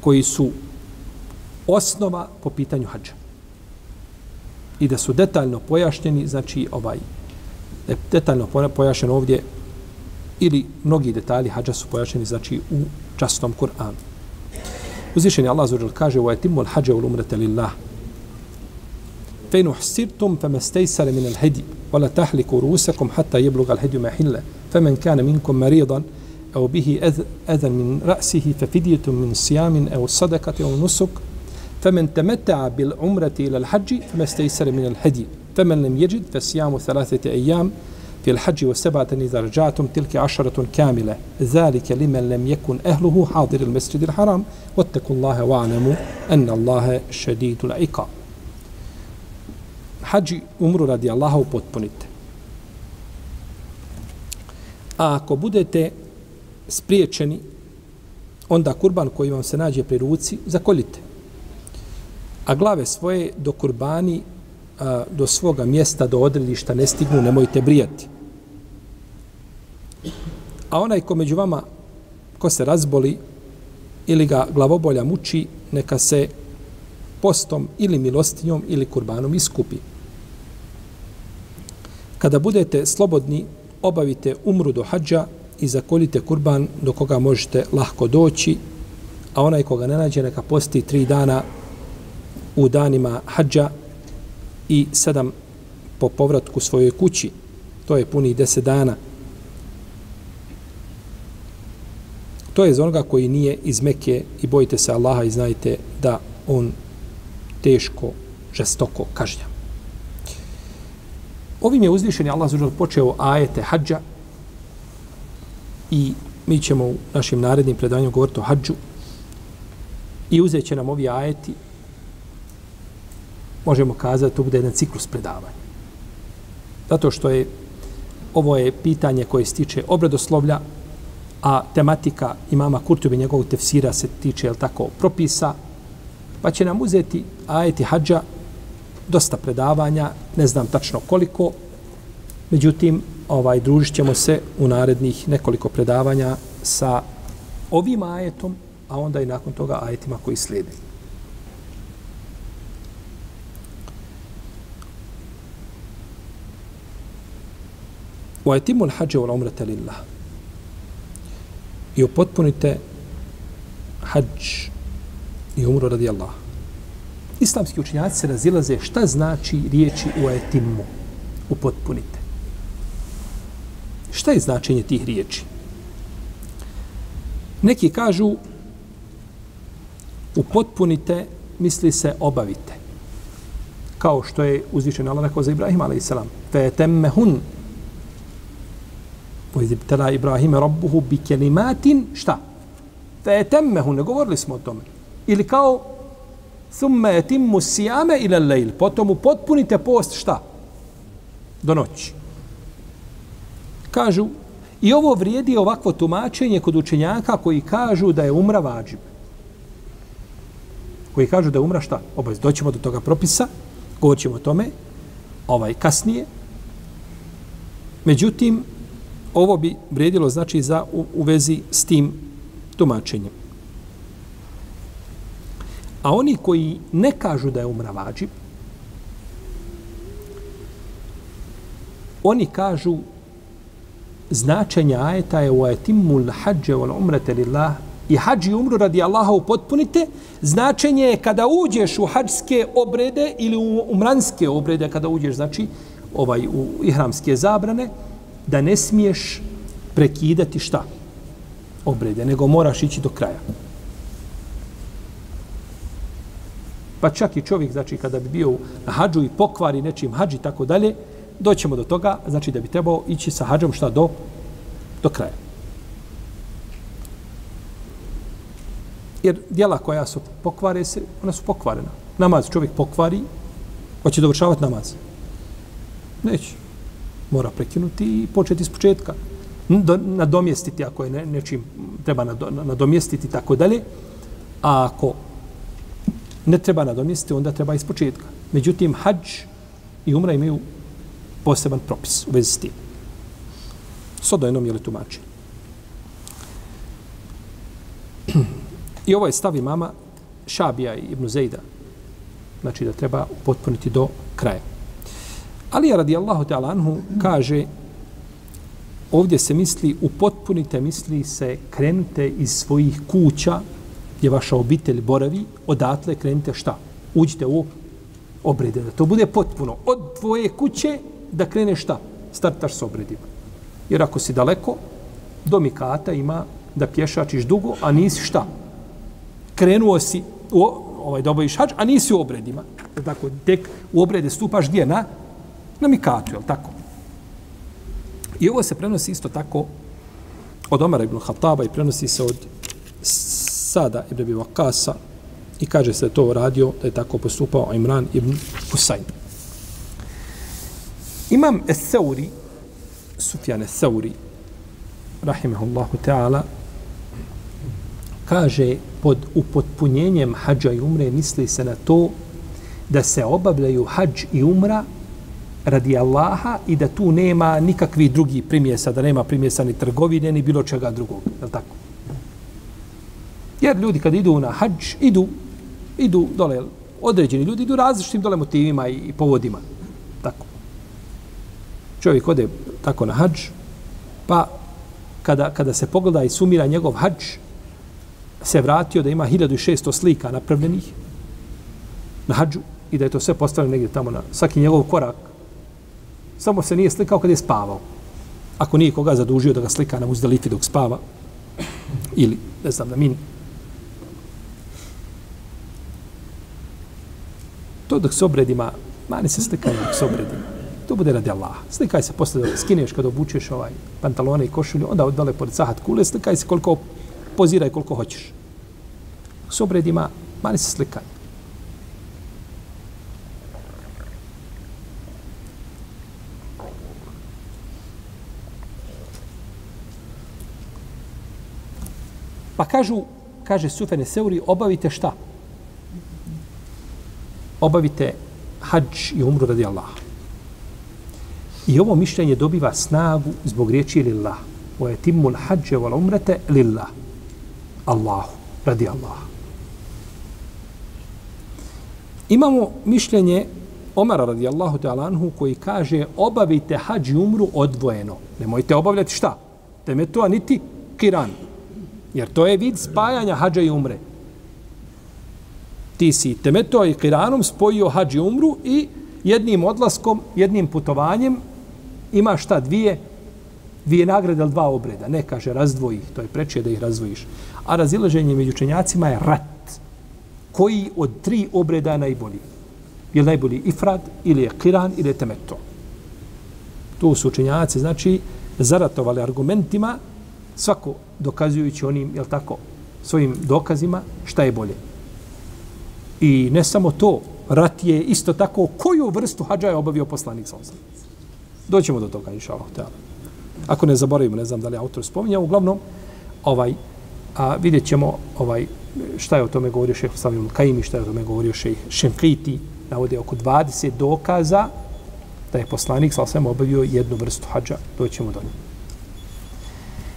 koji su osnova po pitanju hađa. I da su detaljno pojašnjeni, znači ovaj, detaljno pojašnjeno ovdje ili mnogi detalji hađa su pojašnjeni, znači u častom Kur'anu. Uzvišeni Allah zaođer kaže u etimu al hađa ul umrete lillah. Fejnu hsirtum feme stejsare min al hedi, wala tahliku rusakum hatta jebluga al hedju mahille, femen kane minkum maridan, أو به أذى من رأسه ففدية من صيام أو صدقة أو نسك فمن تمتع بالعمرة إلى الحج فما استيسر من الهدي فمن لم يجد فصيام ثلاثة أيام في الحج والسبعة إذا رجعتم تلك عشرة كاملة ذلك لمن لم يكن أهله حاضر المسجد الحرام واتقوا الله واعلموا أن الله شديد العقاب حج umru radi Allaha upotpunite. A ako budete spriječeni, onda kurban koji vam se nađe pri ruci, zakoljite. A glave svoje do kurbani, a, do svoga mjesta, do odredišta ne stignu, nemojte brijati. A onaj ko među vama, ko se razboli ili ga glavobolja muči, neka se postom ili milostinjom ili kurbanom iskupi. Kada budete slobodni, obavite umru do hađa i zakoljite kurban do koga možete lahko doći, a onaj koga ne nađe neka posti tri dana u danima hađa i sedam po povratku svojoj kući. To je puni deset dana. To je za onoga koji nije iz Mekije i bojite se Allaha i znajte da on teško, žestoko kažnja. Ovim je uzvišen Allah zađer počeo ajete hađa i mi ćemo u našim narednim predanjima govoriti o hađu i uzet će nam ovi ajeti možemo kazati da to bude jedan ciklus predavanja. Zato što je ovo je pitanje koje se tiče obredoslovlja, a tematika imama Kurtubi njegovog tefsira se tiče, jel tako, propisa, pa će nam uzeti ajeti hađa dosta predavanja, ne znam tačno koliko, međutim, ovaj družit ćemo se u narednih nekoliko predavanja sa ovim ajetom, a onda i nakon toga ajetima koji slijede. U ajetimu l-hađe u l-umrata lillah. I upotpunite hađ i umru radi Allah. Islamski učinjaci se razilaze šta znači riječi u etimu, Upotpunite. Šta je značenje tih riječi? Neki kažu upotpunite, misli se obavite. Kao što je uzvišen Allah rekao za Ibrahim a.s. Fe temme hun Poizibtela Ibrahime rabbuhu bi kelimatin, šta? Fe etemmehu, ne govorili smo o tome. Ili kao, thumme etimmu sijame ila lejl, potom upotpunite post, šta? Do noći. Kažu, i ovo vrijedi ovakvo tumačenje kod učenjaka koji kažu da je umra vađib. Koji kažu da je umra šta? Obavez, doćemo do toga propisa, govorit ćemo o tome, ovaj kasnije. Međutim, ovo bi vrijedilo znači za u, u vezi s tim tumačenjem. A oni koji ne kažu da je umra vađib, oni kažu značenja ajeta je u ajetimul hađe wal umrete lillah i hađi umru radi Allaha upotpunite, značenje je kada uđeš u hađske obrede ili u umranske obrede, kada uđeš, znači, ovaj, u ihramske zabrane, da ne smiješ prekidati šta? Obrede, nego moraš ići do kraja. Pa čak i čovjek, znači, kada bi bio na hađu i pokvari nečim hađi tako dalje, doćemo do toga, znači da bi trebao ići sa hađom šta do, do kraja. Jer dijela koja su pokvare se, ona su pokvarena. Namaz čovjek pokvari, hoće dovršavati namaz. Neće. Mora prekinuti i početi iz početka. Nadomjestiti ako je ne, nečim treba nadomjestiti tako dalje. A ako ne treba nadomjestiti, onda treba iz početka. Međutim, hađ i umra imaju poseban propis u vezi s tim. Sodo jednom je li tumači. I ovo je stav imama Šabija i Ibnu Zejda. Znači da treba potpuniti do kraja. Ali radijallahu ta'ala anhu kaže ovdje se misli upotpunite, misli se krenute iz svojih kuća gdje vaša obitelj boravi, odatle krenite šta? Uđite u obrede, da to bude potpuno. Od tvoje kuće da kreneš šta? Startaš s obredima. Jer ako si daleko, do Mikata ima da pješačiš dugo, a nisi šta? Krenuo si u ovaj, da hač, a nisi u obredima. Tako, tek u obrede stupaš gdje? Na, na Mikatu, je tako? I ovo se prenosi isto tako od Omara ibn Hataba i prenosi se od Sada ibn Abi Vakasa i kaže se da to radio, da je tako postupao Imran ibn Husayn. Imam Es-Sauri, Sufjan Es-Sauri, rahimahullahu ta'ala, kaže pod upotpunjenjem hađa i umre misli se na to da se obavljaju hađ i umra radi Allaha i da tu nema nikakvih drugih primjesa, da nema primjesa ni trgovine ni bilo čega drugog. Je tako? Jer ljudi kad idu na hađ, idu, idu dole, određeni ljudi idu različitim dole motivima i povodima. Tako. Čovjek ode tako na hađ, pa kada, kada se pogleda i sumira njegov hađ, se vratio da ima 1600 slika napravljenih na hađu i da je to sve postavljeno negdje tamo na svaki njegov korak. Samo se nije slikao kad je spavao. Ako nije koga zadužio da ga slika na muzdalifi dok spava, ili, ne znam, na min. To dok se obredima, mani se slikaju dok se obredima. To bude radi Allaha. Slikaj se posle da skineš kada obučeš ovaj pantalone i košulju, onda dole pored sahat kule, slikaj se koliko poziraj koliko hoćeš. S obredima, mani se slikaj. Pa kažu, kaže Sufene Seuri, obavite šta? Obavite hađ i umru radi Allaha. I ovo mišljenje dobiva snagu zbog riječi lillah. Wa yatimmu al-hajj wal umrata lillah. Allahu, radi Allaha. Imamo mišljenje Omara radijallahu ta'ala anhu koji kaže obavite hađ i umru odvojeno. Nemojte obavljati šta? Temetua to, niti kiran. Jer to je vid spajanja hađa i umre. Ti si temeto i kiranom spojio hađ i umru i jednim odlaskom, jednim putovanjem ima šta dvije dvije nagrade ili dva obreda. Ne kaže razdvoji, to je preče da ih razdvojiš. A razilaženje među učenjacima je rat. Koji od tri obreda je najbolji? Je li najbolji ifrad, ili je kiran, ili je temeto? Tu su učenjaci, znači, zaratovali argumentima, svako dokazujući onim, jel tako, svojim dokazima, šta je bolje. I ne samo to, rat je isto tako, koju vrstu hađa je obavio poslanik sa osam. Doćemo do toga, inša Allah. Ako ne zaboravimo, ne znam da li autor spominja, uglavnom, ovaj, a vidjet ćemo ovaj, šta je o tome govorio šeheh Salim Kaimi, šta je o tome govorio šeheh Šenkiti, navode oko 20 dokaza da je poslanik sa osam obavio jednu vrstu hađa. Doćemo do njega.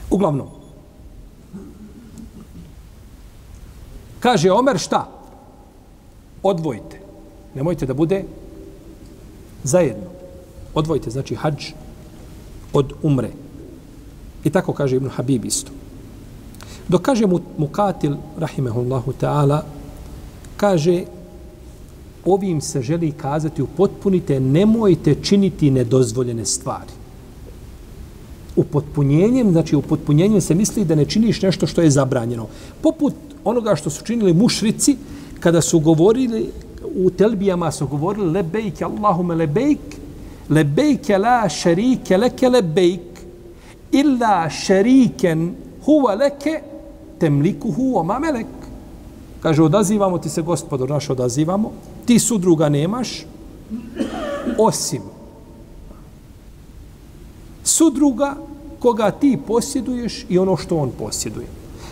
Uglavnom, kaže Omer šta? Odvojite. Nemojte da bude zajedno. Odvojite, znači hađ od umre. I tako kaže Ibn Habib isto. Dok kaže mu, Mukatil, rahimehullahu ta'ala, kaže, ovim se želi kazati, upotpunite, nemojte činiti nedozvoljene stvari. Upotpunjenjem, znači upotpunjenjem se misli da ne činiš nešto što je zabranjeno. Poput onoga što su činili mušrici, kada su govorili, u telbijama su govorili, lebejke, Allahume lebejk, lebejke la šerike leke lebejk, illa šeriken huwa leke, temlikuhu oma melek. Kaže, odazivamo ti se, gospodor naš, odazivamo. Ti sudruga nemaš, osim sudruga koga ti posjeduješ i ono što on posjeduje.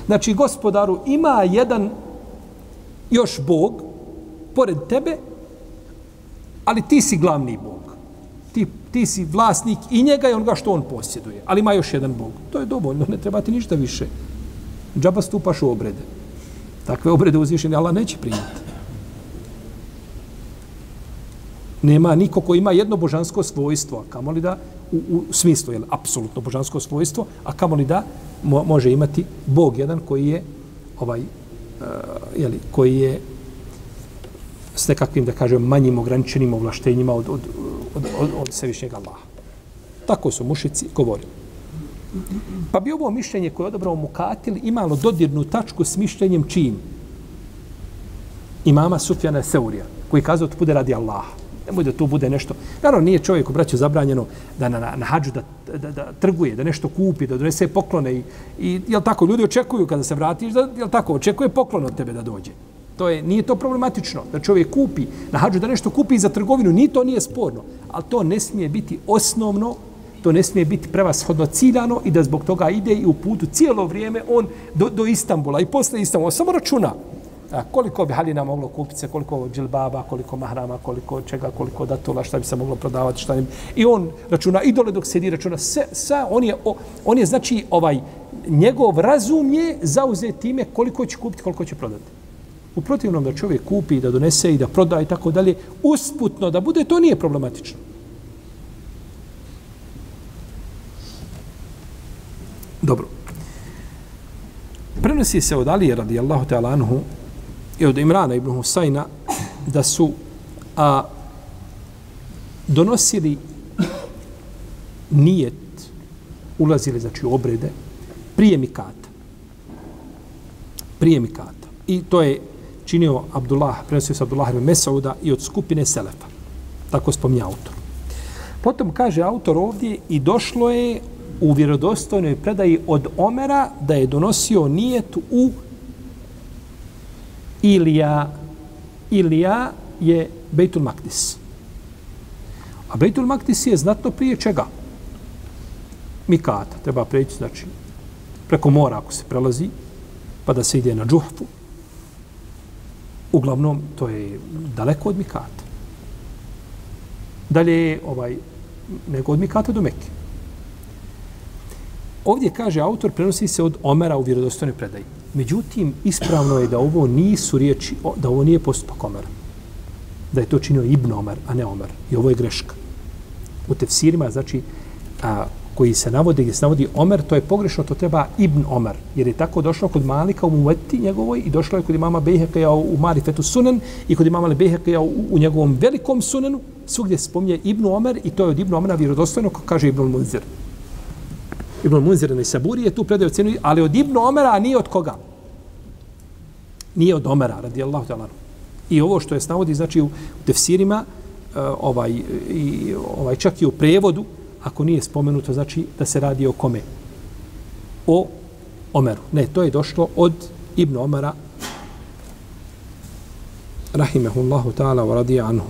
Znači, gospodaru, ima jedan još Bog pored tebe, ali ti si glavni Bog. Ti, ti si vlasnik i njega i onoga što on posjeduje. Ali ima još jedan Bog. To je dovoljno, ne treba ti ništa više džaba stupaš u obrede. Takve obrede uzvišeni Allah neće primati. Nema niko ko ima jedno božansko svojstvo, a kamo li da, u, u smislu, je apsolutno božansko svojstvo, a kamo li da mo, može imati Bog jedan koji je ovaj, uh, jeli, koji je s nekakvim, da kažem, manjim ograničenim ovlaštenjima od, od, od, od, od Svevišnjeg Allaha. Tako su mušici govorili. Pa bi ovo mišljenje koje je odabrao Mukatil imalo dodirnu tačku s mišljenjem čim? Imama Sufjana Seurija, koji kazao od bude radi Allaha. Nemoj da to bude nešto. Naravno, nije čovjeku, braću, zabranjeno da na, na, na hađu da, da, da, trguje, da nešto kupi, da donese poklone. I, i jel tako, ljudi očekuju kada se vratiš, da, jel tako, očekuje poklon od tebe da dođe. To je, nije to problematično, da čovjek kupi, na hađu da nešto kupi za trgovinu, ni to nije sporno. Ali to ne smije biti osnovno to ne smije biti prevashodno ciljano i da zbog toga ide i u putu cijelo vrijeme on do, do Istambula i posle Istambula. Samo računa a, koliko bi halina moglo kupiti se, koliko džilbaba, koliko mahrama, koliko čega, koliko datula, šta bi se moglo prodavati, šta ne. I on računa, i dole dok sedi računa, sve, sa, on je, o, on je znači ovaj, njegov razum je zauzeti time koliko će kupiti, koliko će prodati. U protivnom da čovjek kupi, da donese i da proda i tako dalje, usputno da bude, to nije problematično. Dobro. Prenosi se od Alije radijallahu ta'ala anhu i od Imrana ibn Husajna da su a, donosili nijet, ulazili znači u obrede prije mikata. Prije mikata. I to je činio Abdullah, prenosio se Abdullah ibn Mesauda i od skupine Selefa. Tako spominje autor. Potom kaže autor ovdje i došlo je u vjerodostojnoj predaji od Omera da je donosio nijet u Ilija. Ilija je Bejtul Maktis. A Bejtul Maktis je znatno prije čega? Mikata. Treba preći, znači, preko mora ako se prelazi, pa da se ide na džuhfu. Uglavnom, to je daleko od Mikata. Dalje ovaj, nego od Mikata do Mekke. Ovdje kaže autor prenosi se od Omera u vjerodostojnoj predaji. Međutim, ispravno je da ovo nisu riječi, da ovo nije postupak Omera. Da je to činio Ibn Omer, a ne Omer. I ovo je greška. U tefsirima, znači, a, koji se navode, gdje se navodi Omer, to je pogrešno, to treba Ibn Omer. Jer je tako došlo kod Malika u Muveti njegovoj i došlo je kod imama Bejhekeja u Marifetu Sunen i kod imama Bejhekeja u, u njegovom velikom Sunenu, svugdje se spominje Ibn Omer i to je od Ibn Omera vjerodostojno, kaže Ibn Munzir. Ibn Munzir i Saburi je tu predaju cenu, ali od Ibn Omera, a nije od koga? Nije od Omera, radi Allahu ta'ala. I ovo što je navodi, znači u tefsirima, e, ovaj, i, ovaj, čak i u prevodu, ako nije spomenuto, znači da se radi o kome? O Omeru. Ne, to je došlo od Ibn Omara, rahimehullahu ta'ala wa radija anhu.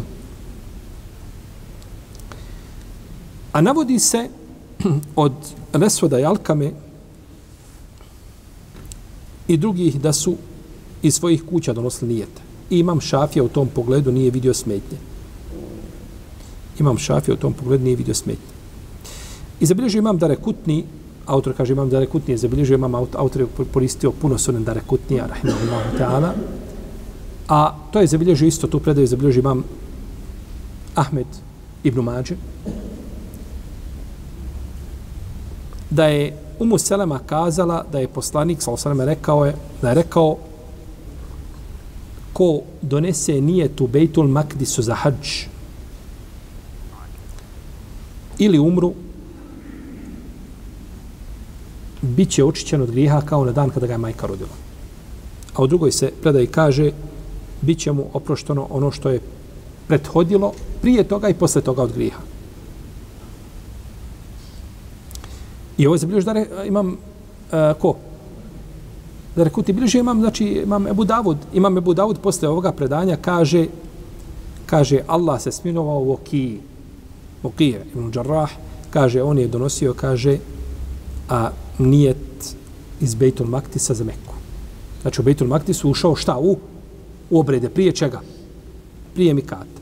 A navodi se od Lesvoda i Alkame i drugih da su iz svojih kuća donosili nijete. I imam šafija u tom pogledu nije vidio smetnje. Imam šafija u tom pogledu nije vidio smetnje. I zabilježio imam da rekutni, autor kaže imam da rekutni, je zabilježio imam autor je koristio puno sunen da rekutni, rahimahullahu ta'ala. A to je zabilježio isto, tu predaju zabilježio imam Ahmed ibn Mađe, da je Umu Selema kazala da je poslanik, sa Selema rekao je, da je rekao ko donese nije tu Bejtul Makdisu za hađ ili umru, bit će očićen od grijeha kao na dan kada ga je majka rodila. A u drugoj se predaj kaže, bit će mu oprošteno ono što je prethodilo prije toga i posle toga od grijeha. I ovo je zabilježio da re, imam uh, ko? Da rekuti bilježio imam, znači imam Ebu Davud. Imam Ebu Davud posle ovoga predanja kaže kaže Allah se sminovao u Okiji. Okije, Ibn Đarrah, kaže on je donosio, kaže a nijet iz Bejtul Maktisa za Meku. Znači u Bejtul Maktisu ušao šta? U, u obrede. Prije čega? Prije Mikata.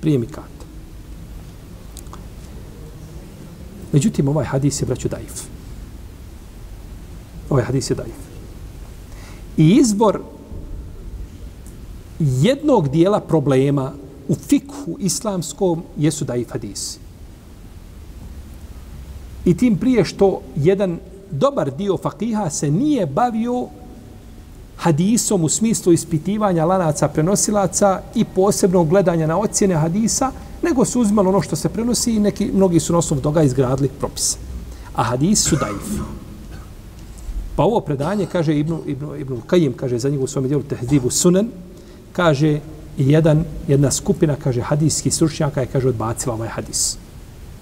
Prije Mikata. Međutim, ovaj hadis je, braću, daif. Ovaj hadis je daif. I izbor jednog dijela problema u fikhu islamskom jesu daif hadisi. I tim prije što jedan dobar dio fakiha se nije bavio hadisom u smislu ispitivanja lanaca prenosilaca i posebnog gledanja na ocjene hadisa, nego su uzimali ono što se prenosi i neki, mnogi su na osnovu toga izgradili propise. A hadis su daif. Pa ovo predanje, kaže Ibn, Ibn, Ibn Kajim, kaže za njegu u svom dijelu Tehdivu Sunan, kaže jedan, jedna skupina, kaže hadijski stručnjaka je, kaže, odbacila ovaj hadis.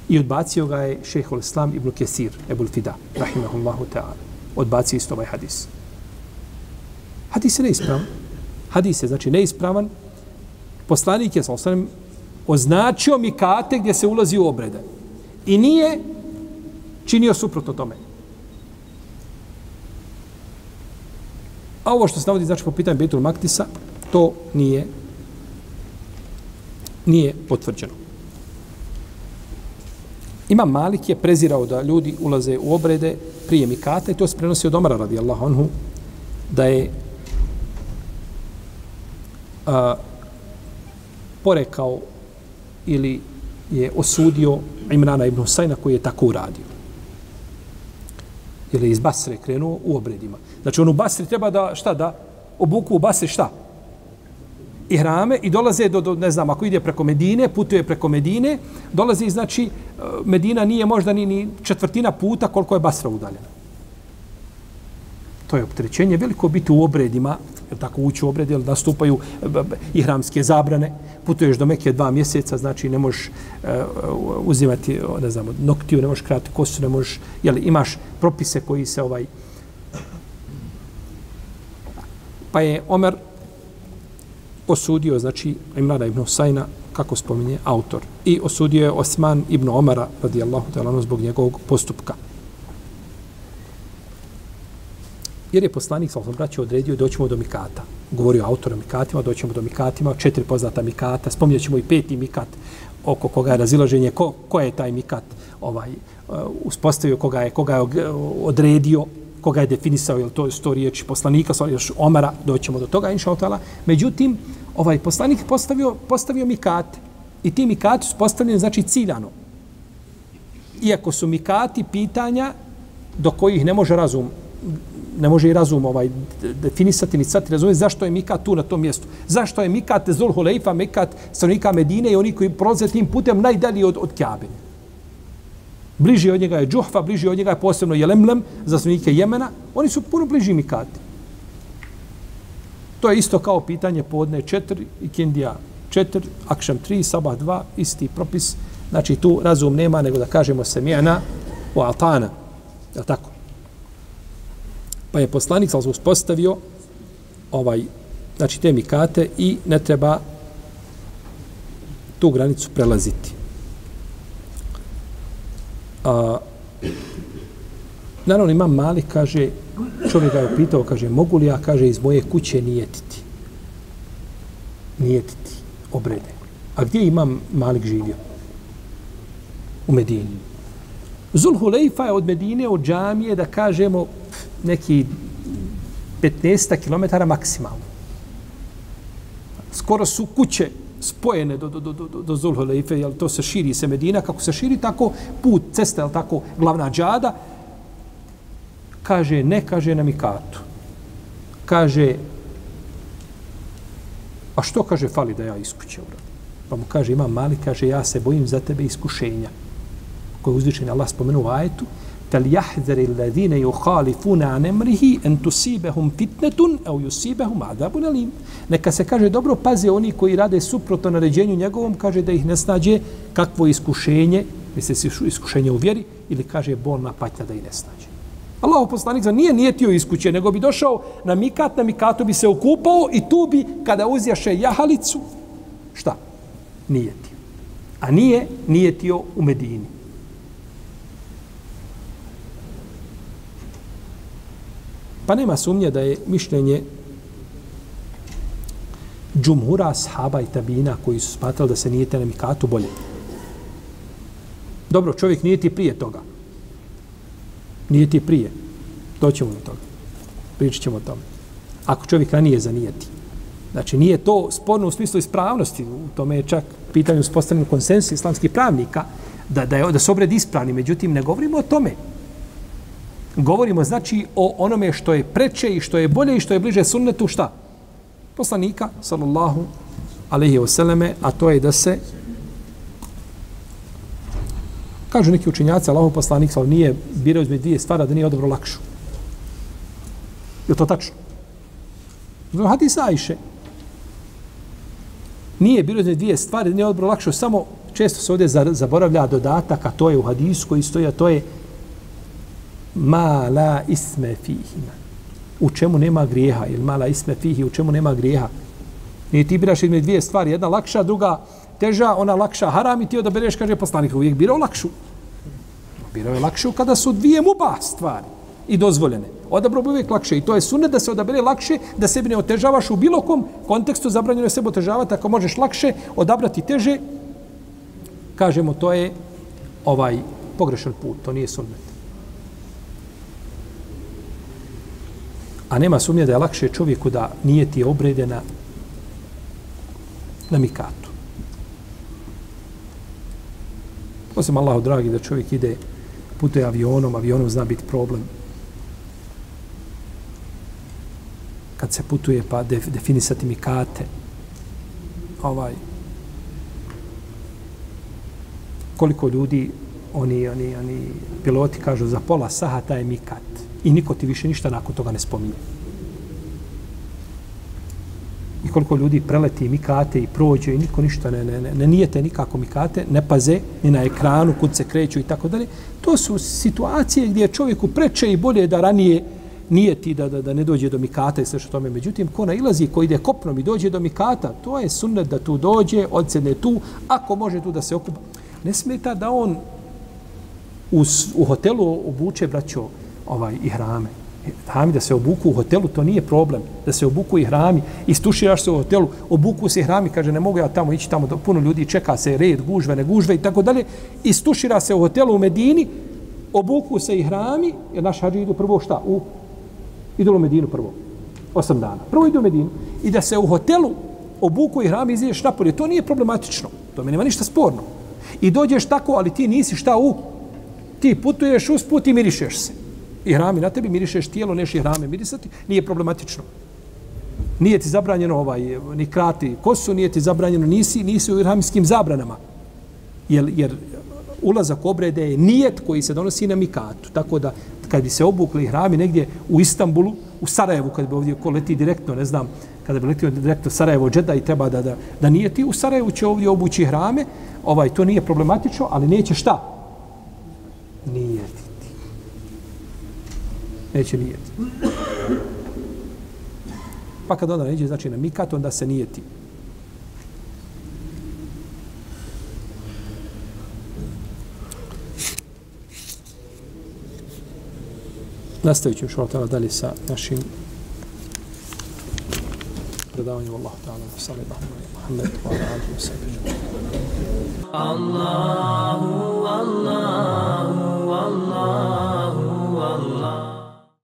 I odbacio ga je šehol Islam Ibn Kesir, Ebul Fida, rahimahullahu ta'ala. Odbacio isto ovaj hadis. Hadis je neispravan. Hadis je, znači, neispravan. Poslanik je, sa osanem, označio mikate gdje se ulazi u obrede. I nije činio suprotno tome. A ovo što se navodi, znači, po pitanju Betul Maktisa, to nije nije potvrđeno. Imam Malik je prezirao da ljudi ulaze u obrede prije Mikata i to se prenosi od Omara radijallahu anhu da je a, porekao ili je osudio Imrana ibn Husajna koji je tako uradio. Ili je iz Basre krenuo u obredima. Znači on u Basri treba da, šta da, obuku u Basri šta? I hrame i dolaze do, do, ne znam, ako ide preko Medine, putuje preko Medine, dolazi, znači, e, Medina nije možda ni, ni četvrtina puta koliko je Basra udaljena. To je opterećenje veliko biti u obredima, jel tako ući u obred, jel nastupaju e, ihramske zabrane, putuješ do Mekije dva mjeseca, znači ne možeš uh, uzimati, ne znam, noktiju, ne možeš krati kosu, ne možeš, jel, imaš propise koji se ovaj... Pa je Omer osudio, znači, Imrana ibn Husayna, kako spominje autor, i osudio je Osman ibn Omara, radijallahu ta'ala, zbog njegovog postupka. Jer je poslanik sa braća odredio doćemo do Mikata. Govorio autor o Mikatima, doćemo do Mikatima, četiri poznata Mikata, spominjat ćemo i peti Mikat oko koga je razilaženje, ko, ko je taj Mikat ovaj, uh, uspostavio, koga je, koga je odredio, koga je definisao, je to sto riječi poslanika, sa još Omara, doćemo do toga, inša otala. Međutim, ovaj poslanik postavio, postavio Mikate. I ti Mikati su postavljeni, znači, ciljano. Iako su Mikati pitanja do kojih ne može razum ne može i razum ovaj definisati ni sati razume zašto je Mikat tu na tom mjestu. Zašto je Mikat Zul Huleifa, Mikat stanovnika Medine i oni koji prolaze tim putem najdalji od, od Kjabe. Bliži od njega je Džuhfa, bliži od njega je posebno Jelemlem za stanovnike Jemena. Oni su puno bliži Mikati. To je isto kao pitanje podne 4 i Kindija 4, Akšam 3, Sabah 2, isti propis Znači tu razum nema nego da kažemo semijana u atana. Je tako? Pa je poslanik sa uspostavio ovaj, znači te mikate i ne treba tu granicu prelaziti. A, naravno imam mali, kaže, čovjek ga je upitao, kaže, mogu li ja, kaže, iz moje kuće nijetiti? Nijetiti obrede. A gdje imam malik živio? U Medini. Zulhulejfa je od Medine, od džamije, da kažemo, neki 15 km maksimalno. Skoro su kuće spojene do, do, do, do, do Zulhulejfe, jel to se širi se Medina, kako se širi tako put, cesta, jel tako, glavna džada, kaže, ne kaže na Mikatu. Kaže, a što kaže, fali da ja iskuće uradim? Pa mu kaže, imam mali, kaže, ja se bojim za tebe iskušenja. Koje je uzvičen Allah spomenuo u ajetu, fel jahzari alladine yuhalifuna an amrihi an tusibahum fitnatun aw yusibahum adabun neka se kaže dobro paze oni koji rade suprotno naređenju njegovom kaže da ih ne snađe kakvo iskušenje misle se iskušenje u vjeri ili kaže bolna patnja da ih ne snađe Allah poslanik za nije nijetio iskuće, nego bi došao na mikat, na mikatu bi se okupao i tu bi, kada uzjaše jahalicu, šta? Nijetio. A nije nijetio u Medini. Pa nema sumnje da je mišljenje džumhura, sahaba i tabina koji su smatrali da se nijete na mikatu bolje. Dobro, čovjek nije ti prije toga. Nije ti prije. Doćemo do toga. Pričat ćemo o tome. Ako čovjek ranije zanijeti. Znači, nije to sporno u smislu ispravnosti. U tome je čak pitanje uspostavljeno konsensus islamskih pravnika da, da, je, da se obred ispravni. Međutim, ne govorimo o tome. Govorimo, znači, o onome što je preče i što je bolje i što je bliže sunnetu, šta? Poslanika, sallallahu alaihi vseleme, a to je da se Kažu neki učinjaci, Allahov poslanik sa nije birao između dvije stvari da nije odobro lakšu. Je to tačno? Zbog hadisa Ajše. Nije birao između dvije stvari da nije odobro lakšu. Samo često se ovdje zaboravlja dodatak, a to je u hadisu koji stoji, a to je ma la isme fihima. U čemu nema grijeha? Ili ma la isme fihi, u čemu nema grijeha? Nije ti biraš između dvije stvari, jedna lakša, druga teža, ona lakša haram i ti odabereš, kaže poslanik, uvijek birao lakšu. Birao je lakšu kada su dvije muba stvari i dozvoljene. Odabro bi uvijek lakše. I to je sunet da se odabere lakše, da sebi ne otežavaš u bilo kom kontekstu, zabranjeno je sebe otežavati, ako možeš lakše odabrati teže, kažemo, to je ovaj pogrešan put, to nije sunnet. A nema sumnje da je lakše čovjeku da nije ti obrede na, na mikatu. Osim Allahu dragi da čovjek ide putuje avionom, avionom zna biti problem. Kad se putuje pa def, definisati mikate, ovaj, koliko ljudi oni, oni, oni piloti kažu za pola sahata je mikat i niko ti više ništa nakon toga ne spominje i koliko ljudi preleti mikate i prođe i niko ništa ne, ne, ne, ne nijete nikako mikate, ne paze ni na ekranu kud se kreću i tako dalje. To su situacije gdje čovjeku preče i bolje da ranije nijeti da, da, da ne dođe do mikata i sve što tome. Međutim, ko nailazi, ko ide kopnom i dođe do mikata, to je sunnet da tu dođe, odsedne tu, ako može tu da se okupa. Ne smeta da on u, u hotelu obuče, braćo, ovaj, i hrame hrami da se obuku u hotelu, to nije problem. Da se obuku i hrami, istuširaš se u hotelu, obuku se i hrami, kaže ne mogu ja tamo ići tamo, puno ljudi čeka se red, gužve, ne gužve i tako dalje. Istušira se u hotelu u Medini, obuku se i hrami, jer naš hađi idu prvo šta? U, idu u Medinu prvo. Osam dana. Prvo idu u Medinu. I da se u hotelu obuku i hrami izideš napolje, to nije problematično. To mi nema ništa sporno. I dođeš tako, ali ti nisi šta u... Ti putuješ usput i mirišeš se i hrami na tebi, mirišeš tijelo, neš i hrame mirisati, nije problematično. Nije ti zabranjeno ovaj, ni krati kosu, nije ti zabranjeno, nisi, nisi u ihramskim zabranama. Jer, jer ulazak obrede je nijet koji se donosi na mikatu. Tako da, kad bi se obukli hrami negdje u Istanbulu, u Sarajevu, kad bi ovdje ko leti direktno, ne znam, kada bi letio direktno Sarajevo, Džeda i treba da, da, da nije ti u Sarajevu, će ovdje obući hrame, ovaj, to nije problematično, ali neće šta? Nijetiti. Neće nijetiti. Pa kad onda neđe, znači na mikat, onda se nijeti. Nastavit ćemo šalotala dalje sa našim predavanjem Allahu ta'ala wa sallallahu alaihi wa ala alihi wa sallam Allahu, Allahu, الله الله